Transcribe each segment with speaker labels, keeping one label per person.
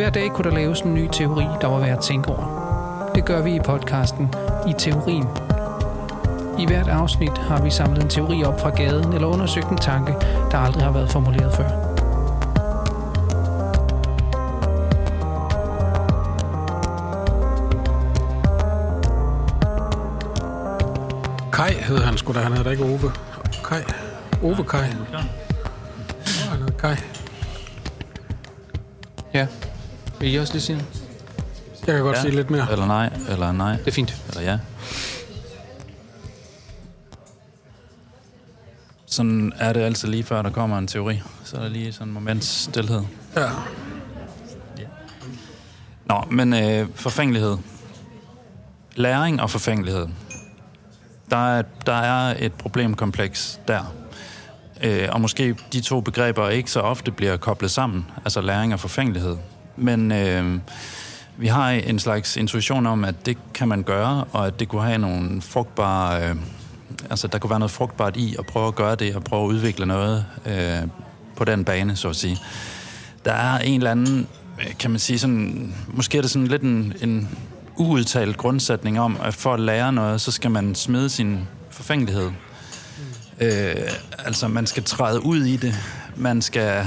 Speaker 1: Hver dag kunne der laves en ny teori, der var værd at tænke over. Det gør vi i podcasten I Teorien. I hvert afsnit har vi samlet en teori op fra gaden eller undersøgt en tanke, der aldrig har været formuleret før.
Speaker 2: Kai hed han sgu da. Han hedder da ikke Ove. Kai. Ove Kai. Ja. Han hedder Kai.
Speaker 1: Vil I også lige sige noget?
Speaker 2: Jeg kan godt
Speaker 3: Ja.
Speaker 2: sige lidt mere.
Speaker 3: Eller nej, eller nej,
Speaker 1: Det er fint.
Speaker 3: eller ja. Sådan er det altid lige før, der kommer en teori. Så er der lige sådan en moments stillhed.
Speaker 2: Ja.
Speaker 3: Nå, men øh, forfængelighed. Læring og forfængelighed. Der er, der er et problemkompleks der. Øh, og måske de to begreber ikke så ofte bliver koblet sammen, altså læring og forfængelighed. Men øh, vi har en slags intuition om, at det kan man gøre, og at det kunne have nogle frugtbare... Øh, altså, der kunne være noget frugtbart i at prøve at gøre det, og prøve at udvikle noget øh, på den bane, så at sige. Der er en eller anden, øh, kan man sige sådan, måske er det sådan lidt en, en uudtalt grundsætning om, at for at lære noget, så skal man smide sin forfængelighed. Øh, altså, man skal træde ud i det. Man skal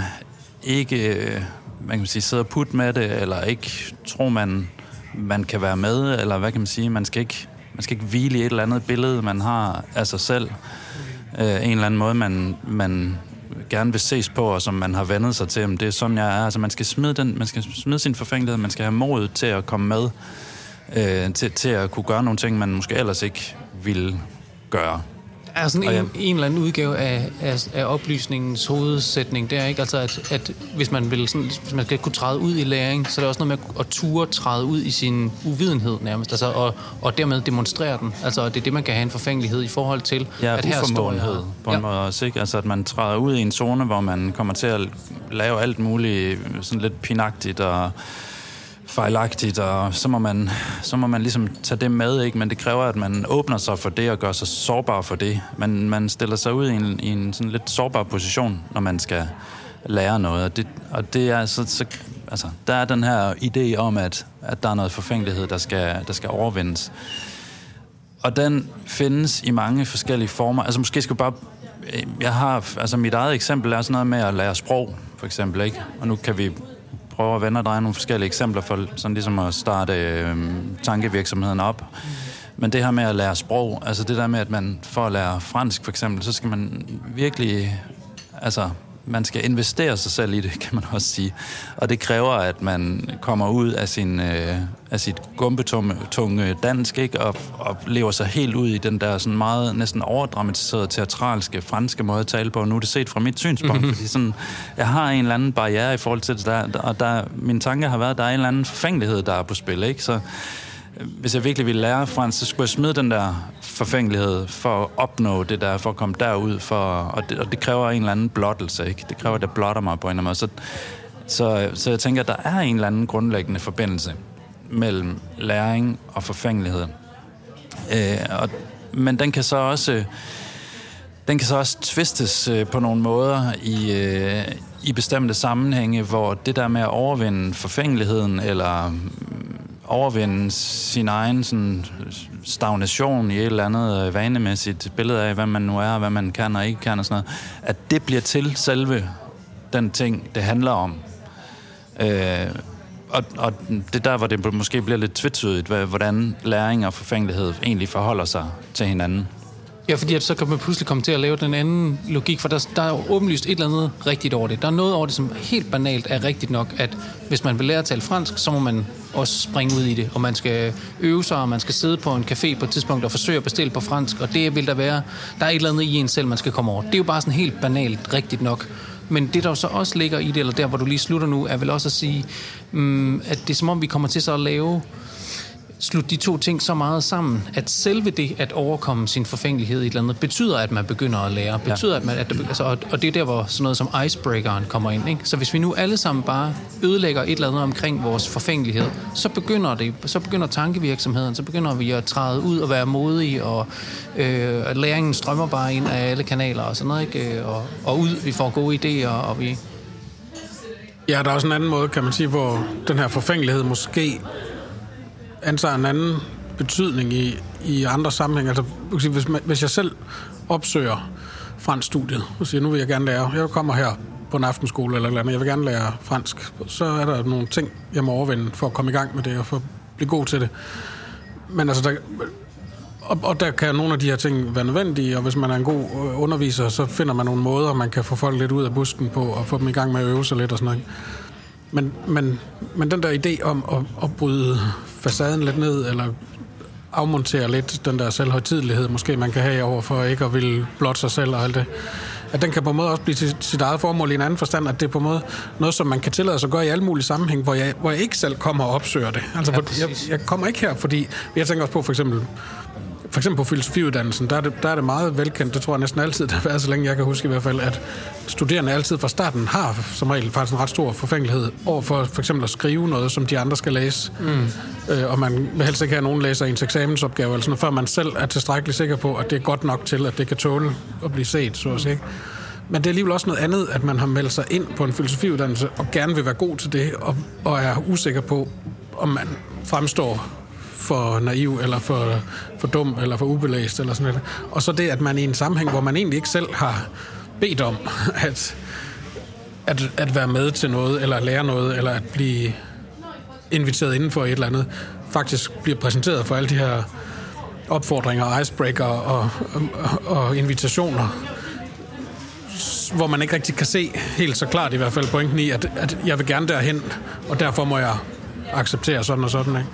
Speaker 3: ikke, øh, man kan sige, sidde og putte med det, eller ikke tro, man, man kan være med, eller hvad kan man sige, man skal ikke, man skal ikke hvile i et eller andet billede, man har af sig selv. Øh, en eller anden måde, man, man gerne vil ses på, og som man har vendet sig til, om det er sådan, jeg er. Altså, man skal smide, den, man skal smide sin forfængelighed, man skal have modet til at komme med, øh, til, til at kunne gøre nogle ting, man måske ellers ikke ville gøre.
Speaker 1: Der er sådan en, en eller anden udgave af, af, af oplysningens hovedsætning. Det er ikke altså, at, at hvis, man vil sådan, hvis man skal kunne træde ud i læring, så er det også noget med at, ture træde ud i sin uvidenhed nærmest, altså, og, og dermed demonstrere den. Altså, det er det, man kan have en forfængelighed i forhold til.
Speaker 3: Ja,
Speaker 1: at her står jeg.
Speaker 3: på en
Speaker 1: ja.
Speaker 3: måde også, ikke? Altså, at man træder ud i en zone, hvor man kommer til at lave alt muligt sådan lidt pinagtigt og fejlagtigt, og så må, man, så må man ligesom tage det med, ikke? Men det kræver, at man åbner sig for det og gør sig sårbar for det. Man, man stiller sig ud i en, i en sådan lidt sårbar position, når man skal lære noget. Og det, og det er så, så altså, der er den her idé om, at, at der er noget forfængelighed, der skal, der skal overvindes. Og den findes i mange forskellige former. Altså måske skal bare... Jeg har... Altså mit eget eksempel er sådan noget med at lære sprog, for eksempel, ikke? Og nu kan vi prøver at vende og dreje nogle forskellige eksempler for sådan ligesom at starte øh, tankevirksomheden op. Men det her med at lære sprog, altså det der med, at man for at lære fransk for eksempel, så skal man virkelig... Altså, man skal investere sig selv i det, kan man også sige. Og det kræver, at man kommer ud af, sin, øh, af sit gumbetunge dansk, ikke? Og, og lever sig helt ud i den der sådan meget næsten overdramatiserede, teatralske, franske måde at tale på. Nu er det set fra mit synspunkt, mm-hmm. fordi sådan, jeg har en eller anden barriere i forhold til det der, og der, min tanke har været, at der er en eller anden forfængelighed, der er på spil, ikke? Så hvis jeg virkelig ville lære fransk, så skulle jeg smide den der forfængelighed for at opnå det der, for at komme derud, for, og, det, og det kræver en eller anden blottelse, ikke? Det kræver, at jeg blotter mig på en eller anden måde. Så, så, så jeg tænker, at der er en eller anden grundlæggende forbindelse mellem læring og forfængelighed. Øh, og, men den kan så også... Den kan så også tvistes øh, på nogle måder i, øh, i bestemte sammenhænge, hvor det der med at overvinde forfængeligheden, eller overvinde sin egen sådan, stagnation i et eller andet øh, vanemæssigt billede af, hvad man nu er, hvad man kan og ikke kan og sådan noget, at det bliver til selve den ting, det handler om. Øh, og, og det der, hvor det måske bliver lidt tvetydigt, hvad- hvordan læring og forfængelighed egentlig forholder sig til hinanden.
Speaker 1: Ja, fordi at så kan man pludselig komme til at lave den anden logik, for der, der er jo åbenlyst et eller andet rigtigt over det. Der er noget over det, som helt banalt er rigtigt nok, at hvis man vil lære at tale fransk, så må man også springe ud i det, og man skal øve sig, og man skal sidde på en café på et tidspunkt og forsøge at bestille på fransk, og det vil der være, der er et eller andet i en selv, man skal komme over. Det er jo bare sådan helt banalt rigtigt nok. Men det, der jo så også ligger i det, eller der, hvor du lige slutter nu, er vel også at sige, um, at det er som om, vi kommer til så at lave slutte de to ting så meget sammen, at selve det at overkomme sin forfængelighed i et eller andet, betyder, at man begynder at lære. Betyder, at man, at altså, og, og det er der, hvor sådan noget som icebreakeren kommer ind. Ikke? Så hvis vi nu alle sammen bare ødelægger et eller andet omkring vores forfængelighed, så begynder, det, så begynder tankevirksomheden, så begynder vi at træde ud og være modige, og øh, læringen strømmer bare ind af alle kanaler og sådan noget, ikke? Og, og ud, vi får gode idéer, og vi...
Speaker 2: Ja, der er også en anden måde, kan man sige, hvor den her forfængelighed måske antager en anden betydning i, i andre sammenhæng. Altså, hvis, man, hvis jeg selv opsøger fransk studiet og siger, nu vil jeg gerne lære, jeg kommer her på en aftenskole eller, eller andet, jeg vil gerne lære fransk, så er der nogle ting, jeg må overvinde for at komme i gang med det og for at blive god til det. Men altså, der, og, og der kan nogle af de her ting være nødvendige, og hvis man er en god øh, underviser, så finder man nogle måder, man kan få folk lidt ud af busken på, og få dem i gang med at øve sig lidt og sådan noget. Men, men, men den der idé om at, at bryde facaden lidt ned, eller afmontere lidt den der selvhøjtidlighed, måske man kan have over for ikke at ville blot sig selv og alt det, at den kan på en måde også blive til sit eget formål i en anden forstand, at det er på en måde noget, som man kan tillade sig at gøre i alle mulige sammenhæng, hvor jeg, hvor jeg ikke selv kommer og opsøger det. Altså, ja, jeg, jeg kommer ikke her, fordi jeg tænker også på for eksempel for eksempel på filosofiuddannelsen, der er, det, der er det meget velkendt, det tror jeg næsten altid, det har været så længe jeg kan huske i hvert fald, at studerende altid fra starten har som regel faktisk en ret stor forfængelighed over for for eksempel at skrive noget, som de andre skal læse. Mm. Øh, og man vil helst ikke have nogen læser ens eksamensopgave, eller sådan, før man selv er tilstrækkeligt sikker på, at det er godt nok til, at det kan tåle at blive set, så at sige. Men det er alligevel også noget andet, at man har meldt sig ind på en filosofiuddannelse og gerne vil være god til det, og, og er usikker på, om man fremstår for naiv, eller for, for dum, eller for ubelæst, eller sådan noget. Og så det, at man i en sammenhæng, hvor man egentlig ikke selv har bedt om at, at, at være med til noget, eller lære noget, eller at blive inviteret inden for et eller andet, faktisk bliver præsenteret for alle de her opfordringer, icebreaker og, og, og invitationer, hvor man ikke rigtig kan se helt så klart i hvert fald pointen i, at, at jeg vil gerne derhen, og derfor må jeg acceptere sådan og sådan, ikke?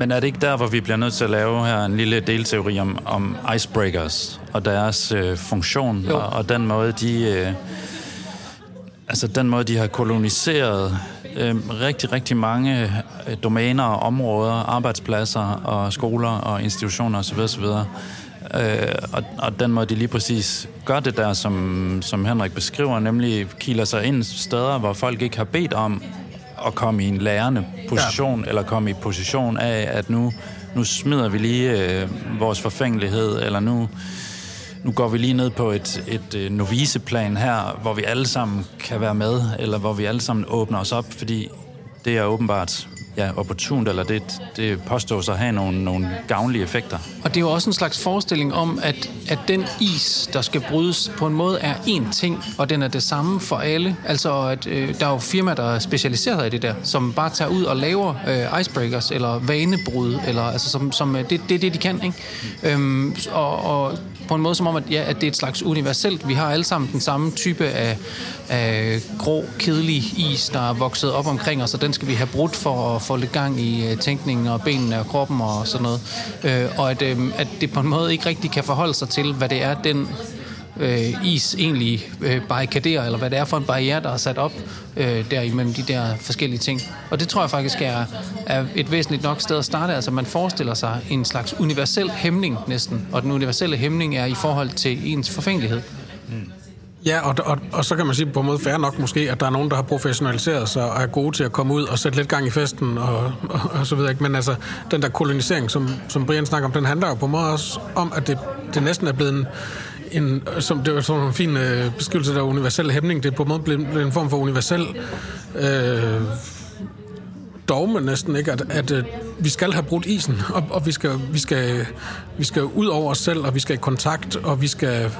Speaker 3: Men er det ikke der, hvor vi bliver nødt til at lave her en lille delteori om, om icebreakers og deres øh, funktion og, og den måde, de... Øh, altså den måde, de har koloniseret øh, rigtig, rigtig mange øh, domæner og områder, arbejdspladser og skoler og institutioner osv. osv. Øh, og, og den måde, de lige præcis gør det der, som, som Henrik beskriver, nemlig kiler sig ind steder, hvor folk ikke har bedt om at komme i en lærende position, ja. eller komme i position af, at nu, nu smider vi lige øh, vores forfængelighed, eller nu, nu går vi lige ned på et, et øh, noviceplan her, hvor vi alle sammen kan være med, eller hvor vi alle sammen åbner os op, fordi det er åbenbart ja, opportunt, eller det, det påstås at have nogle, nogle gavnlige effekter.
Speaker 1: Og det er jo også en slags forestilling om, at, at den is, der skal brydes, på en måde er én ting, og den er det samme for alle. Altså, at øh, der er jo firmaer, der er specialiseret i det der, som bare tager ud og laver øh, icebreakers, eller vanebrud, eller altså, som, som, øh, det, det er det, de kan, ikke? Øhm, og, og på en måde som om, at, ja, at det er et slags universelt. Vi har alle sammen den samme type af, af grå, kedelig is, der er vokset op omkring os, og den skal vi have brudt for at få lidt gang i øh, tænkningen og benene og kroppen og sådan noget. Øh, og at, øh, at det på en måde ikke rigtig kan forholde sig til, hvad det er, den øh, is egentlig øh, barrikaderer, eller hvad det er for en barriere, der er sat op øh, der imellem de der forskellige ting. Og det tror jeg faktisk er, er et væsentligt nok sted at starte. Altså man forestiller sig en slags universel hæmning næsten, og den universelle hæmning er i forhold til ens forfængelighed. Mm.
Speaker 2: Ja, og, og, og så kan man sige på en måde fair nok måske, at der er nogen, der har professionaliseret sig og er gode til at komme ud og sætte lidt gang i festen og, og, og så videre. Men altså, den der kolonisering, som, som Brian snakker om, den handler jo på en måde også om, at det, det næsten er blevet en, en som det var sådan en fin øh, beskrivelse der universel hæmning. Det er på en måde blevet, blevet en form for universel øh, dogme næsten, ikke? At, at, at vi skal have brudt isen, og, og vi, skal, vi, skal, vi skal ud over os selv, og vi skal i kontakt, og vi skal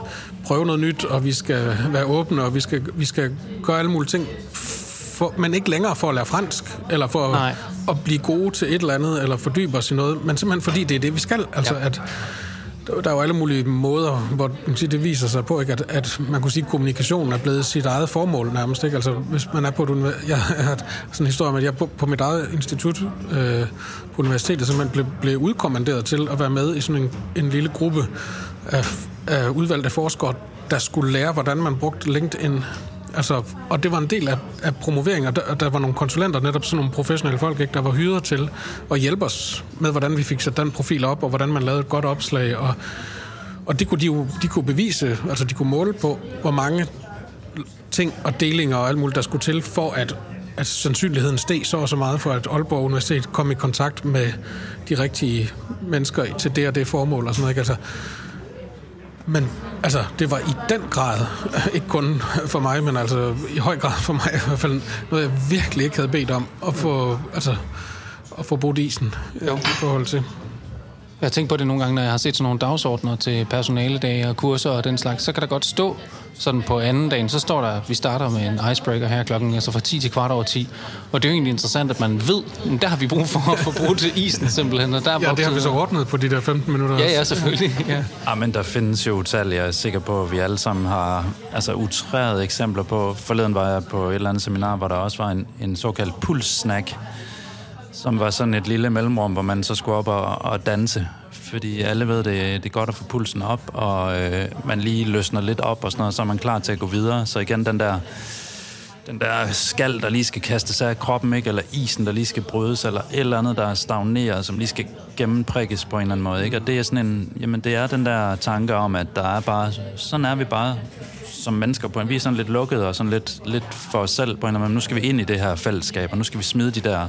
Speaker 2: prøve noget nyt, og vi skal være åbne, og vi skal, vi skal gøre alle mulige ting, for, men ikke længere for at lære fransk, eller for at, at blive gode til et eller andet, eller fordybe os i noget, men simpelthen fordi det er det, vi skal. Altså, ja. at der er jo alle mulige måder, hvor det viser sig på, ikke? At, at man kunne sige, at kommunikationen er blevet sit eget formål nærmest. Ikke? Altså, hvis man er på et univers- Jeg har sådan en historie om, at jeg på, på mit eget institut øh, på universitetet simpelthen blev, blev udkommanderet til at være med i sådan en, en lille gruppe af, af udvalgte forskere, der skulle lære, hvordan man brugte LinkedIn Altså, og det var en del af, af promoveringen, og der, der var nogle konsulenter, netop sådan nogle professionelle folk, ikke, der var hyret til at hjælpe os med, hvordan vi fik sat den profil op, og hvordan man lavede et godt opslag, og, og det kunne de jo de kunne bevise, altså de kunne måle på, hvor mange ting og delinger og alt muligt, der skulle til, for at, at sandsynligheden steg så og så meget for, at Aalborg Universitet kom i kontakt med de rigtige mennesker til det og det formål og sådan noget. Ikke? Altså, men altså, det var i den grad, ikke kun for mig, men altså i høj grad for mig i hvert fald, noget jeg virkelig ikke havde bedt om at få, altså, at få brudt isen jo. i forhold til.
Speaker 1: Jeg har tænkt på det nogle gange, når jeg har set sådan nogle dagsordner til personaledage og kurser og den slags, så kan der godt stå sådan på anden dagen, så står der, at vi starter med en icebreaker her klokken, altså fra 10 til kvart over 10. Og det er jo egentlig interessant, at man ved, at der har vi brug for at få brugt til isen simpelthen. Og der
Speaker 2: ja, det har vi så ordnet på de der 15 minutter.
Speaker 1: Ja, ja, selvfølgelig. Ja.
Speaker 3: ja, men der findes jo tal, jeg er sikker på, at vi alle sammen har altså, utrærede eksempler på. Forleden var jeg på et eller andet seminar, hvor der også var en, en såkaldt pulssnack, som var sådan et lille mellemrum, hvor man så skulle op og, og danse fordi alle ved, det, det er godt at få pulsen op, og øh, man lige løsner lidt op og sådan noget, så er man klar til at gå videre. Så igen, den der, den der skal, der lige skal kastes af kroppen, ikke? eller isen, der lige skal brydes, eller et eller andet, der er stagneret, som lige skal gennemprikkes på en eller anden måde. Ikke? Og det er sådan en, jamen det er den der tanke om, at der er bare, sådan er vi bare som mennesker på en, vi er sådan lidt lukkede og sådan lidt, lidt for os selv på en eller anden. Nu skal vi ind i det her fællesskab, og nu skal vi smide de der,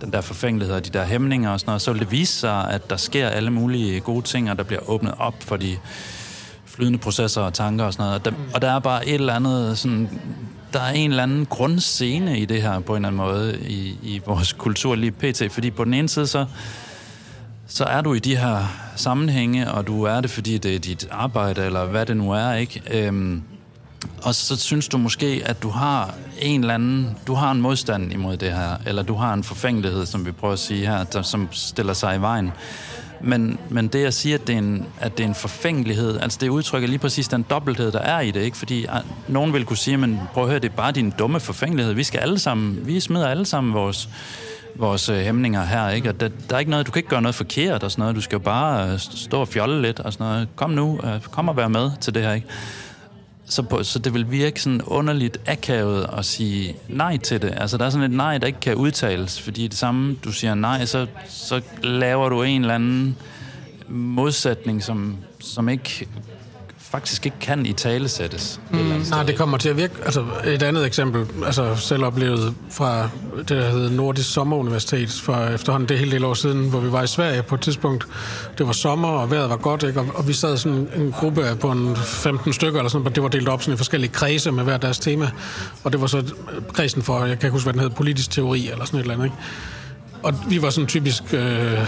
Speaker 3: den der forfængelighed og de der hæmninger og sådan noget. Så vil det vise sig, at der sker alle mulige gode ting, og der bliver åbnet op for de flydende processer og tanker og sådan noget. Og der, og der er bare et eller andet sådan der er en eller anden grundscene i det her på en eller anden måde i, i vores kultur lige pt. Fordi på den ene side så så er du i de her sammenhænge, og du er det, fordi det er dit arbejde, eller hvad det nu er, ikke? Øhm, og så synes du måske, at du har en eller anden, du har en modstand imod det her, eller du har en forfængelighed, som vi prøver at sige her, der, som stiller sig i vejen. Men, men det, jeg siger, at det, er en, at det er en forfængelighed, altså det udtrykker lige præcis den dobbelthed, der er i det, ikke? Fordi at, nogen vil kunne sige, men prøv at høre, det er bare din dumme forfængelighed. Vi skal alle sammen, vi smider alle sammen vores, vores øh, hæmninger her, ikke? Og der, der er ikke noget, du kan ikke gøre noget forkert og sådan noget. Du skal jo bare øh, stå og fjolle lidt og sådan noget. Kom nu, øh, kom og vær med til det her, ikke? Så, på, så det vil virke sådan underligt akavet at sige nej til det. Altså, der er sådan et nej, der ikke kan udtales, fordi det samme, du siger nej, så, så laver du en eller anden modsætning, som, som ikke faktisk ikke kan i tale sættes.
Speaker 2: Mm. Nej, det kommer til at virke. Altså, et andet eksempel, altså selv oplevet fra det, der hedder Nordisk Sommeruniversitet for efterhånden det hele del år siden, hvor vi var i Sverige på et tidspunkt. Det var sommer, og vejret var godt, ikke? Og, og vi sad sådan en gruppe på en 15 stykker, eller sådan, og det var delt op sådan i forskellige kredse med hver deres tema. Og det var så kredsen for, jeg kan ikke huske, hvad den hed, politisk teori, eller sådan et eller andet, ikke? Og vi var sådan typisk øh,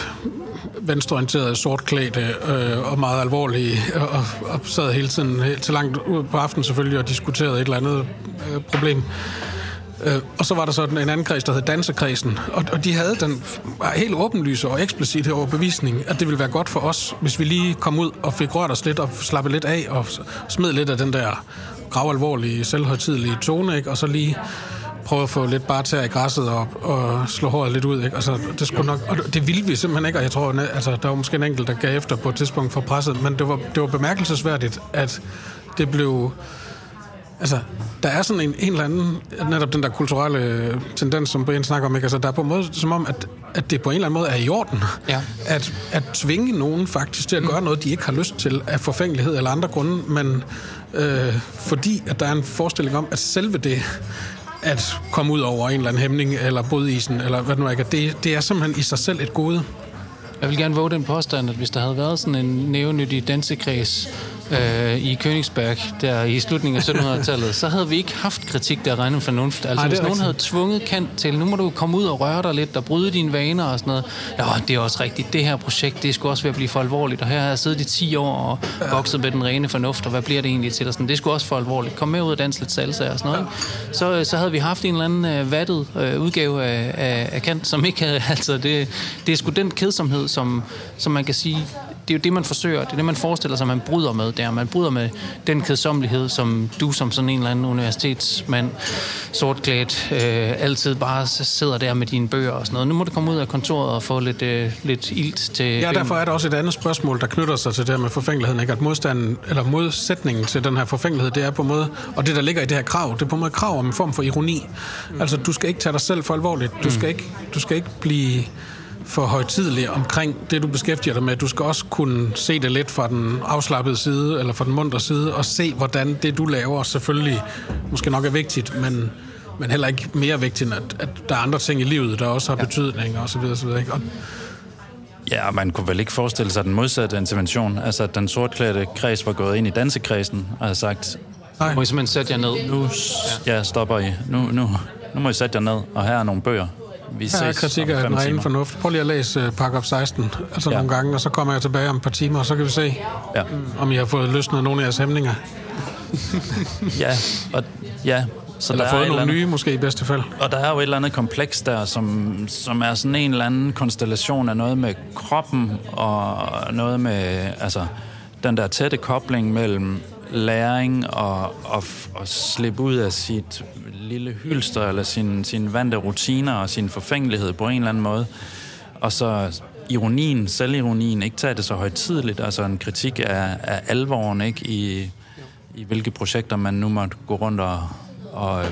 Speaker 2: venstreorienterede, sortklædte øh, og meget alvorlige, og, og sad hele tiden helt til langt ud på aftenen selvfølgelig og diskuterede et eller andet øh, problem. Øh, og så var der sådan en anden kreds, der hed Dansekredsen, og, og de havde den helt åbenlyse og eksplicit overbevisning, at det ville være godt for os, hvis vi lige kom ud og fik rørt os lidt og slappet lidt af og smed lidt af den der gravalvorlige, selvhøjtidelige tone, ikke? og så lige prøve at få lidt bare til i græsset og, og slå håret lidt ud. Ikke? Altså, det, skulle nok, og det ville vi simpelthen ikke, og jeg tror, altså, der var måske en enkelt, der gav efter på et tidspunkt for presset, men det var, det var bemærkelsesværdigt, at det blev... Altså, der er sådan en, en eller anden, netop den der kulturelle tendens, som Brian snakker om, ikke? Altså, der er på en måde som om, at, at det på en eller anden måde er i orden. Ja. At, at tvinge nogen faktisk til at gøre mm. noget, de ikke har lyst til af forfængelighed eller andre grunde, men øh, fordi at der er en forestilling om, at selve det at komme ud over en eller anden hæmning, eller bodisen, eller hvad det nu er. Det, det er simpelthen i sig selv et gode.
Speaker 1: Jeg vil gerne våge den påstand, at hvis der havde været sådan en nævenyttig dansekreds, øh, i Königsberg, der i slutningen af 1700-tallet, så havde vi ikke haft kritik, der regnede for nogen. Altså, Ej, hvis nogen havde tvunget Kant til, nu må du komme ud og røre dig lidt, og bryde dine vaner og sådan noget. Ja, det er også rigtigt. Det her projekt, det skulle også ved at blive for alvorligt. Og her har jeg siddet i 10 år og vokset med den rene fornuft, og hvad bliver det egentlig til? Og sådan, det skulle også for alvorligt. Kom med ud og danse lidt salsa og sådan noget. Ja. Så, så havde vi haft en eller anden uh, vattet uh, udgave af, af, af Kant, som ikke havde... Altså, det, det er sgu den kedsomhed, som, som man kan sige, det er jo det, man forsøger, det er det, man forestiller sig, man bryder med der. Man bryder med den kedsommelighed, som du som sådan en eller anden universitetsmand, sortklædt, øh, altid bare sidder der med dine bøger og sådan noget. Nu må du komme ud af kontoret og få lidt, øh, lidt ilt til...
Speaker 2: Ja, derfor er der også et andet spørgsmål, der knytter sig til det her med forfængeligheden, ikke? At modstanden, eller modsætningen til den her forfængelighed, det er på en måde, og det der ligger i det her krav, det er på en måde krav om en form for ironi. Mm. Altså, du skal ikke tage dig selv for alvorligt. Du skal ikke, du skal ikke blive for højtidelig omkring det, du beskæftiger dig med. Du skal også kunne se det lidt fra den afslappede side, eller fra den mundre side, og se, hvordan det, du laver, selvfølgelig måske nok er vigtigt, men, men heller ikke mere vigtigt, end at, at der er andre ting i livet, der også har ja. betydning, og så videre, så videre. Ikke? Og
Speaker 3: Ja, man kunne vel ikke forestille sig den modsatte intervention. Altså, at den sortklædte kreds var gået ind i dansekredsen og havde sagt,
Speaker 1: Nej. Må I simpelthen sætte jer ned?
Speaker 3: Nu ja, stopper I. Nu, nu, nu må I sætte jer ned, og her er nogle bøger.
Speaker 2: Vi her er kritik af den rene fornuft. Prøv lige at læse uh, paragraf 16, altså ja. nogle gange, og så kommer jeg tilbage om et par timer, og så kan vi se, ja. om I har fået løsnet nogle af jeres hæmninger.
Speaker 3: ja, og, ja,
Speaker 2: så eller der fået nogle nye, måske i bedste fald.
Speaker 3: Og der er jo et eller andet kompleks der, som, som er sådan en eller anden konstellation af noget med kroppen, og noget med altså, den der tætte kobling mellem læring og, og, og slippe ud af sit lille hylster, eller sin, sin vante rutiner og sin forfængelighed på en eller anden måde. Og så ironien, selvironien, ikke tage det så højtidligt, altså en kritik af, af alvoren, ikke, i, i hvilke projekter man nu måtte gå rundt og, og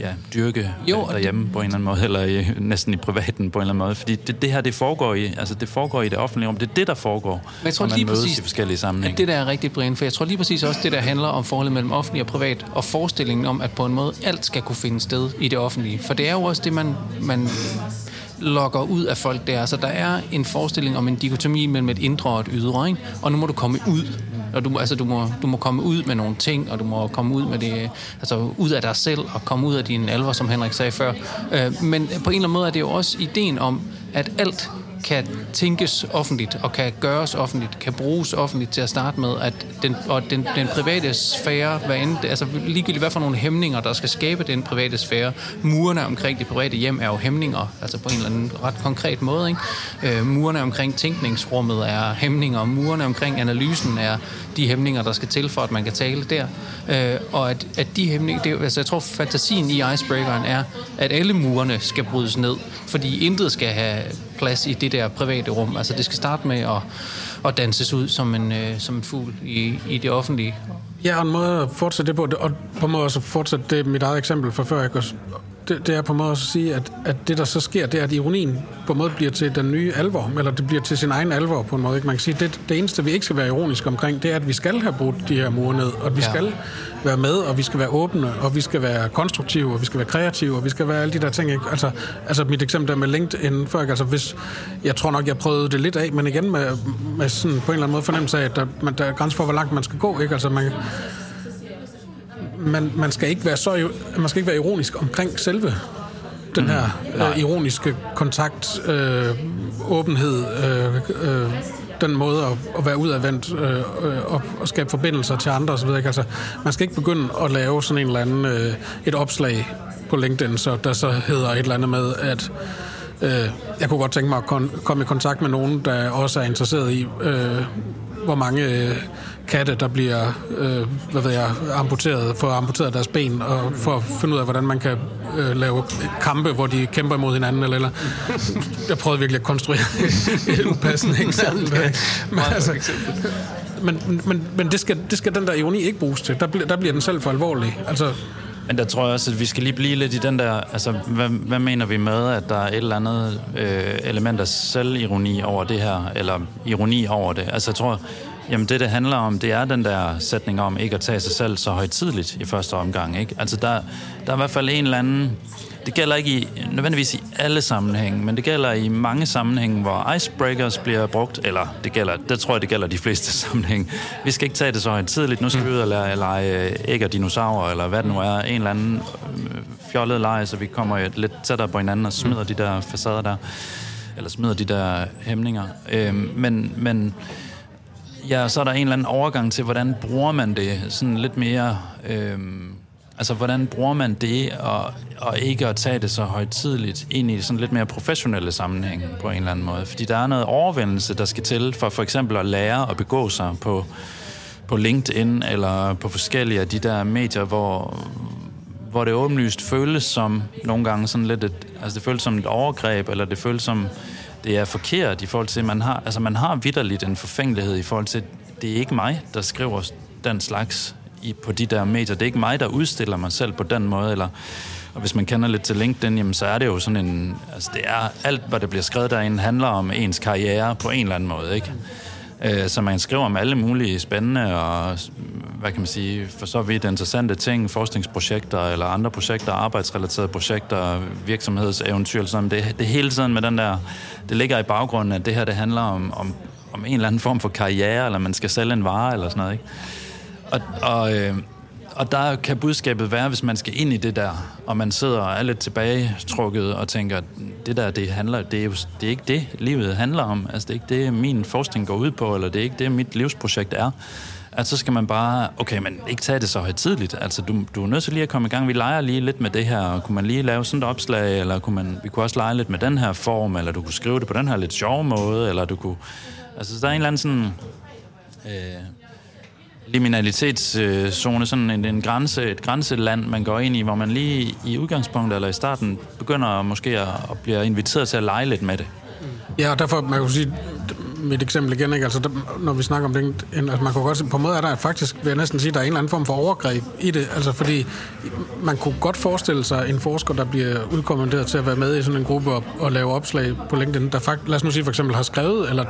Speaker 3: ja, dyrke jo, derhjemme det, på en eller anden måde, eller i, næsten i privaten på en eller anden måde. Fordi det, det her, det foregår i, altså det foregår i det offentlige rum. Det er det, der foregår, Men jeg tror, når man lige mødes præcis, i forskellige sammenhænge.
Speaker 1: At det der er rigtig, Brian, for jeg tror lige præcis også, det der handler om forholdet mellem offentlig og privat, og forestillingen om, at på en måde alt skal kunne finde sted i det offentlige. For det er jo også det, man, man lokker ud af folk der. Så der er en forestilling om en dikotomi mellem et indre og et ydre, ikke? og nu må du komme ud og du, altså, du, må, du må komme ud med nogle ting, og du må komme ud med det, altså ud af dig selv, og komme ud af din alvor, som Henrik sagde før. Øh, men på en eller anden måde er det jo også ideen om, at alt kan tænkes offentligt og kan gøres offentligt, kan bruges offentligt til at starte med, at den, og den, den private sfære, hvad end, altså ligegyldigt hvad for nogle hæmninger, der skal skabe den private sfære, murene omkring det private hjem er jo hæmninger, altså på en eller anden ret konkret måde. Ikke? Øh, murene omkring tænkningsrummet er hæmninger, og murene omkring analysen er de hæmninger, der skal til for, at man kan tale der. Øh, og at, at de hæmninger, det, altså jeg tror fantasien i Icebreakeren er, at alle murene skal brydes ned, fordi intet skal have plads i det der private rum. Altså det skal starte med at, at danses ud som en, øh, som en fugl i, i det offentlige.
Speaker 2: Ja, og en måde at fortsætte det på, og på en måde også fortsætte det mit eget eksempel fra før, ikke? Det, det er på en måde at sige, at, at det, der så sker, det er, at ironien på en måde bliver til den nye alvor, eller det bliver til sin egen alvor på en måde. Ikke? Man kan sige, det, det eneste, vi ikke skal være ironiske omkring, det er, at vi skal have brudt de her mure ned, og at vi ja. skal være med, og vi skal være åbne, og vi skal være konstruktive, og vi skal være kreative, og vi skal være alle de der ting. Ikke? Altså, altså mit eksempel der med LinkedIn før, altså hvis, jeg tror nok, jeg prøvede det lidt af, men igen med, med sådan på en eller anden måde fornemmelse af, at der, man, der er grænser for, hvor langt man skal gå. Ikke? Altså man, man, man, skal ikke være så, man skal ikke være ironisk omkring selve den her mm. øh, ironiske kontakt, øh, åbenhed, øh, øh, den måde at, at være udadvendt øh, øh, og, og skabe forbindelser til andre osv. Altså, man skal ikke begynde at lave sådan en eller anden øh, et opslag på LinkedIn, så der så hedder et eller andet med, at øh, jeg kunne godt tænke mig at kon- komme i kontakt med nogen, der også er interesseret i, øh, hvor mange øh, katte, der bliver øh, hvad ved jeg, amputeret, får amputeret deres ben, og for at finde ud af, hvordan man kan øh, lave kampe, hvor de kæmper imod hinanden. Eller, eller. Jeg prøvede virkelig at konstruere et upassende eksempel. Men, altså, men, men, men det, skal, det skal den der ironi ikke bruges til. Der, bliver, der bliver den selv for alvorlig. Altså,
Speaker 3: men der tror jeg også, at vi skal lige blive lidt i den der, altså hvad, hvad mener vi med, at der er et eller andet øh, element af selvironi over det her, eller ironi over det? Altså jeg tror, Jamen det, det handler om, det er den der sætning om ikke at tage sig selv så højtidligt i første omgang. Ikke? Altså der, der er i hvert fald en eller anden... Det gælder ikke i, nødvendigvis i alle sammenhænge, men det gælder i mange sammenhænge, hvor icebreakers bliver brugt, eller det gælder, det tror jeg, det gælder de fleste sammenhænge. Vi skal ikke tage det så højtidligt. Nu skal vi ud og lege, lege æg og dinosaurer, eller hvad det nu er. En eller anden øh, fjollet leje, så vi kommer lidt tættere på hinanden og smider de der facader der, eller smider de der hæmninger. Øhm, men, men Ja, så er der en eller anden overgang til, hvordan bruger man det sådan lidt mere... Øhm, altså, hvordan bruger man det, og, og ikke at tage det så højtidligt ind i sådan lidt mere professionelle sammenhæng på en eller anden måde. Fordi der er noget overvindelse, der skal til for for eksempel at lære at begå sig på, på LinkedIn eller på forskellige af de der medier, hvor, hvor det åbenlyst føles som nogle gange sådan lidt et, altså det føles som et overgreb, eller det føles som det er forkert i forhold til, man har, altså man har vidderligt en forfængelighed i forhold til, det er ikke mig, der skriver den slags i, på de der medier. Det er ikke mig, der udstiller mig selv på den måde, eller og hvis man kender lidt til LinkedIn, jamen, så er det jo sådan en... Altså, det er alt, hvad der bliver skrevet derinde, handler om ens karriere på en eller anden måde, ikke? Øh, så man skriver om alle mulige spændende og, hvad kan man sige, for så vidt interessante ting, forskningsprojekter eller andre projekter, arbejdsrelaterede projekter, virksomhedseventyr, sådan. Det, det hele tiden med den der, det ligger i baggrunden, at det her, det handler om, om, om en eller anden form for karriere, eller man skal sælge en vare, eller sådan noget, ikke? Og, og, øh, og der kan budskabet være, hvis man skal ind i det der, og man sidder og er lidt tilbagetrukket og tænker, det der, det handler, det er jo det er ikke det, livet handler om. Altså, det er ikke det, min forskning går ud på, eller det er ikke det, mit livsprojekt er. Altså, så skal man bare, okay, men ikke tage det så højtidligt. Altså, du, du er nødt til lige at komme i gang. Vi leger lige lidt med det her. Kunne man lige lave sådan et opslag, eller kunne man, vi kunne også lege lidt med den her form, eller du kunne skrive det på den her lidt sjove måde, eller du kunne... Altså, der er en eller anden sådan... Øh, liminalitetszone, sådan en, en grænse, et grænseland, man går ind i, hvor man lige i udgangspunktet eller i starten begynder måske at, at blive inviteret til at lege lidt med det.
Speaker 2: Ja, og derfor, man kan sige, mit eksempel igen, ikke? Altså, der, når vi snakker om det, altså, man kunne godt, på en måde er der faktisk, vil jeg næsten sige, der er en eller anden form for overgreb i det, altså fordi man kunne godt forestille sig en forsker, der bliver udkommanderet til at være med i sådan en gruppe og, og lave opslag på LinkedIn, der faktisk, lad os nu sige for eksempel har skrevet, eller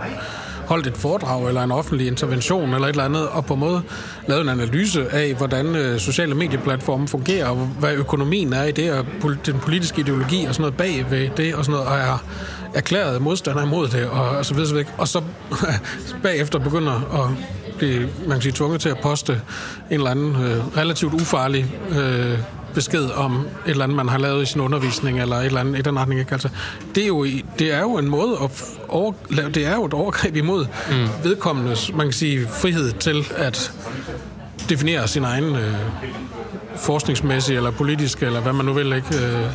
Speaker 2: holdt et foredrag eller en offentlig intervention eller et eller andet, og på en måde lavet en analyse af, hvordan øh, sociale medieplatforme fungerer, og hvad økonomien er i det, og den politiske ideologi og sådan noget bag ved det, og sådan noget, og er erklæret modstander imod det, og, og så videre, så videre. Og så bagefter begynder at blive, man kan sige, tvunget til at poste en eller anden øh, relativt ufarlig øh, besked om et eller andet, man har lavet i sin undervisning, eller et eller andet i den retning. Ikke? Altså, det, er jo, det er jo en måde at over, det er jo et overgreb imod mm. vedkommendes, man kan sige, frihed til at definere sin egen øh, forskningsmæssige, eller politisk, eller hvad man nu vil, ikke? Øh,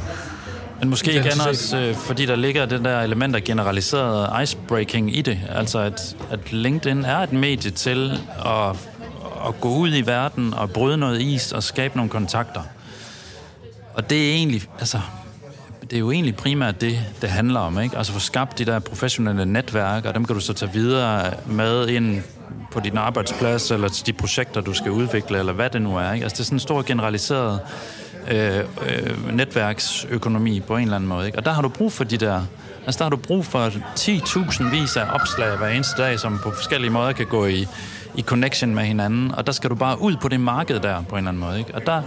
Speaker 3: men måske igen også, øh, fordi der ligger det der element af generaliseret icebreaking i det. Altså, at, at LinkedIn er et medie til at, at gå ud i verden og bryde noget is og skabe nogle kontakter. Og det er egentlig, altså, det er jo egentlig primært det, det handler om, ikke? Altså få skabt de der professionelle netværk, og dem kan du så tage videre med ind på din arbejdsplads, eller til de projekter, du skal udvikle, eller hvad det nu er, ikke? Altså det er sådan en stor generaliseret øh, øh, netværksøkonomi på en eller anden måde, ikke? Og der har du brug for de der Altså, der har du brug for 10.000 vis af opslag hver eneste dag, som på forskellige måder kan gå i, i connection med hinanden. Og der skal du bare ud på det marked der, på en eller anden måde. Ikke? Og der,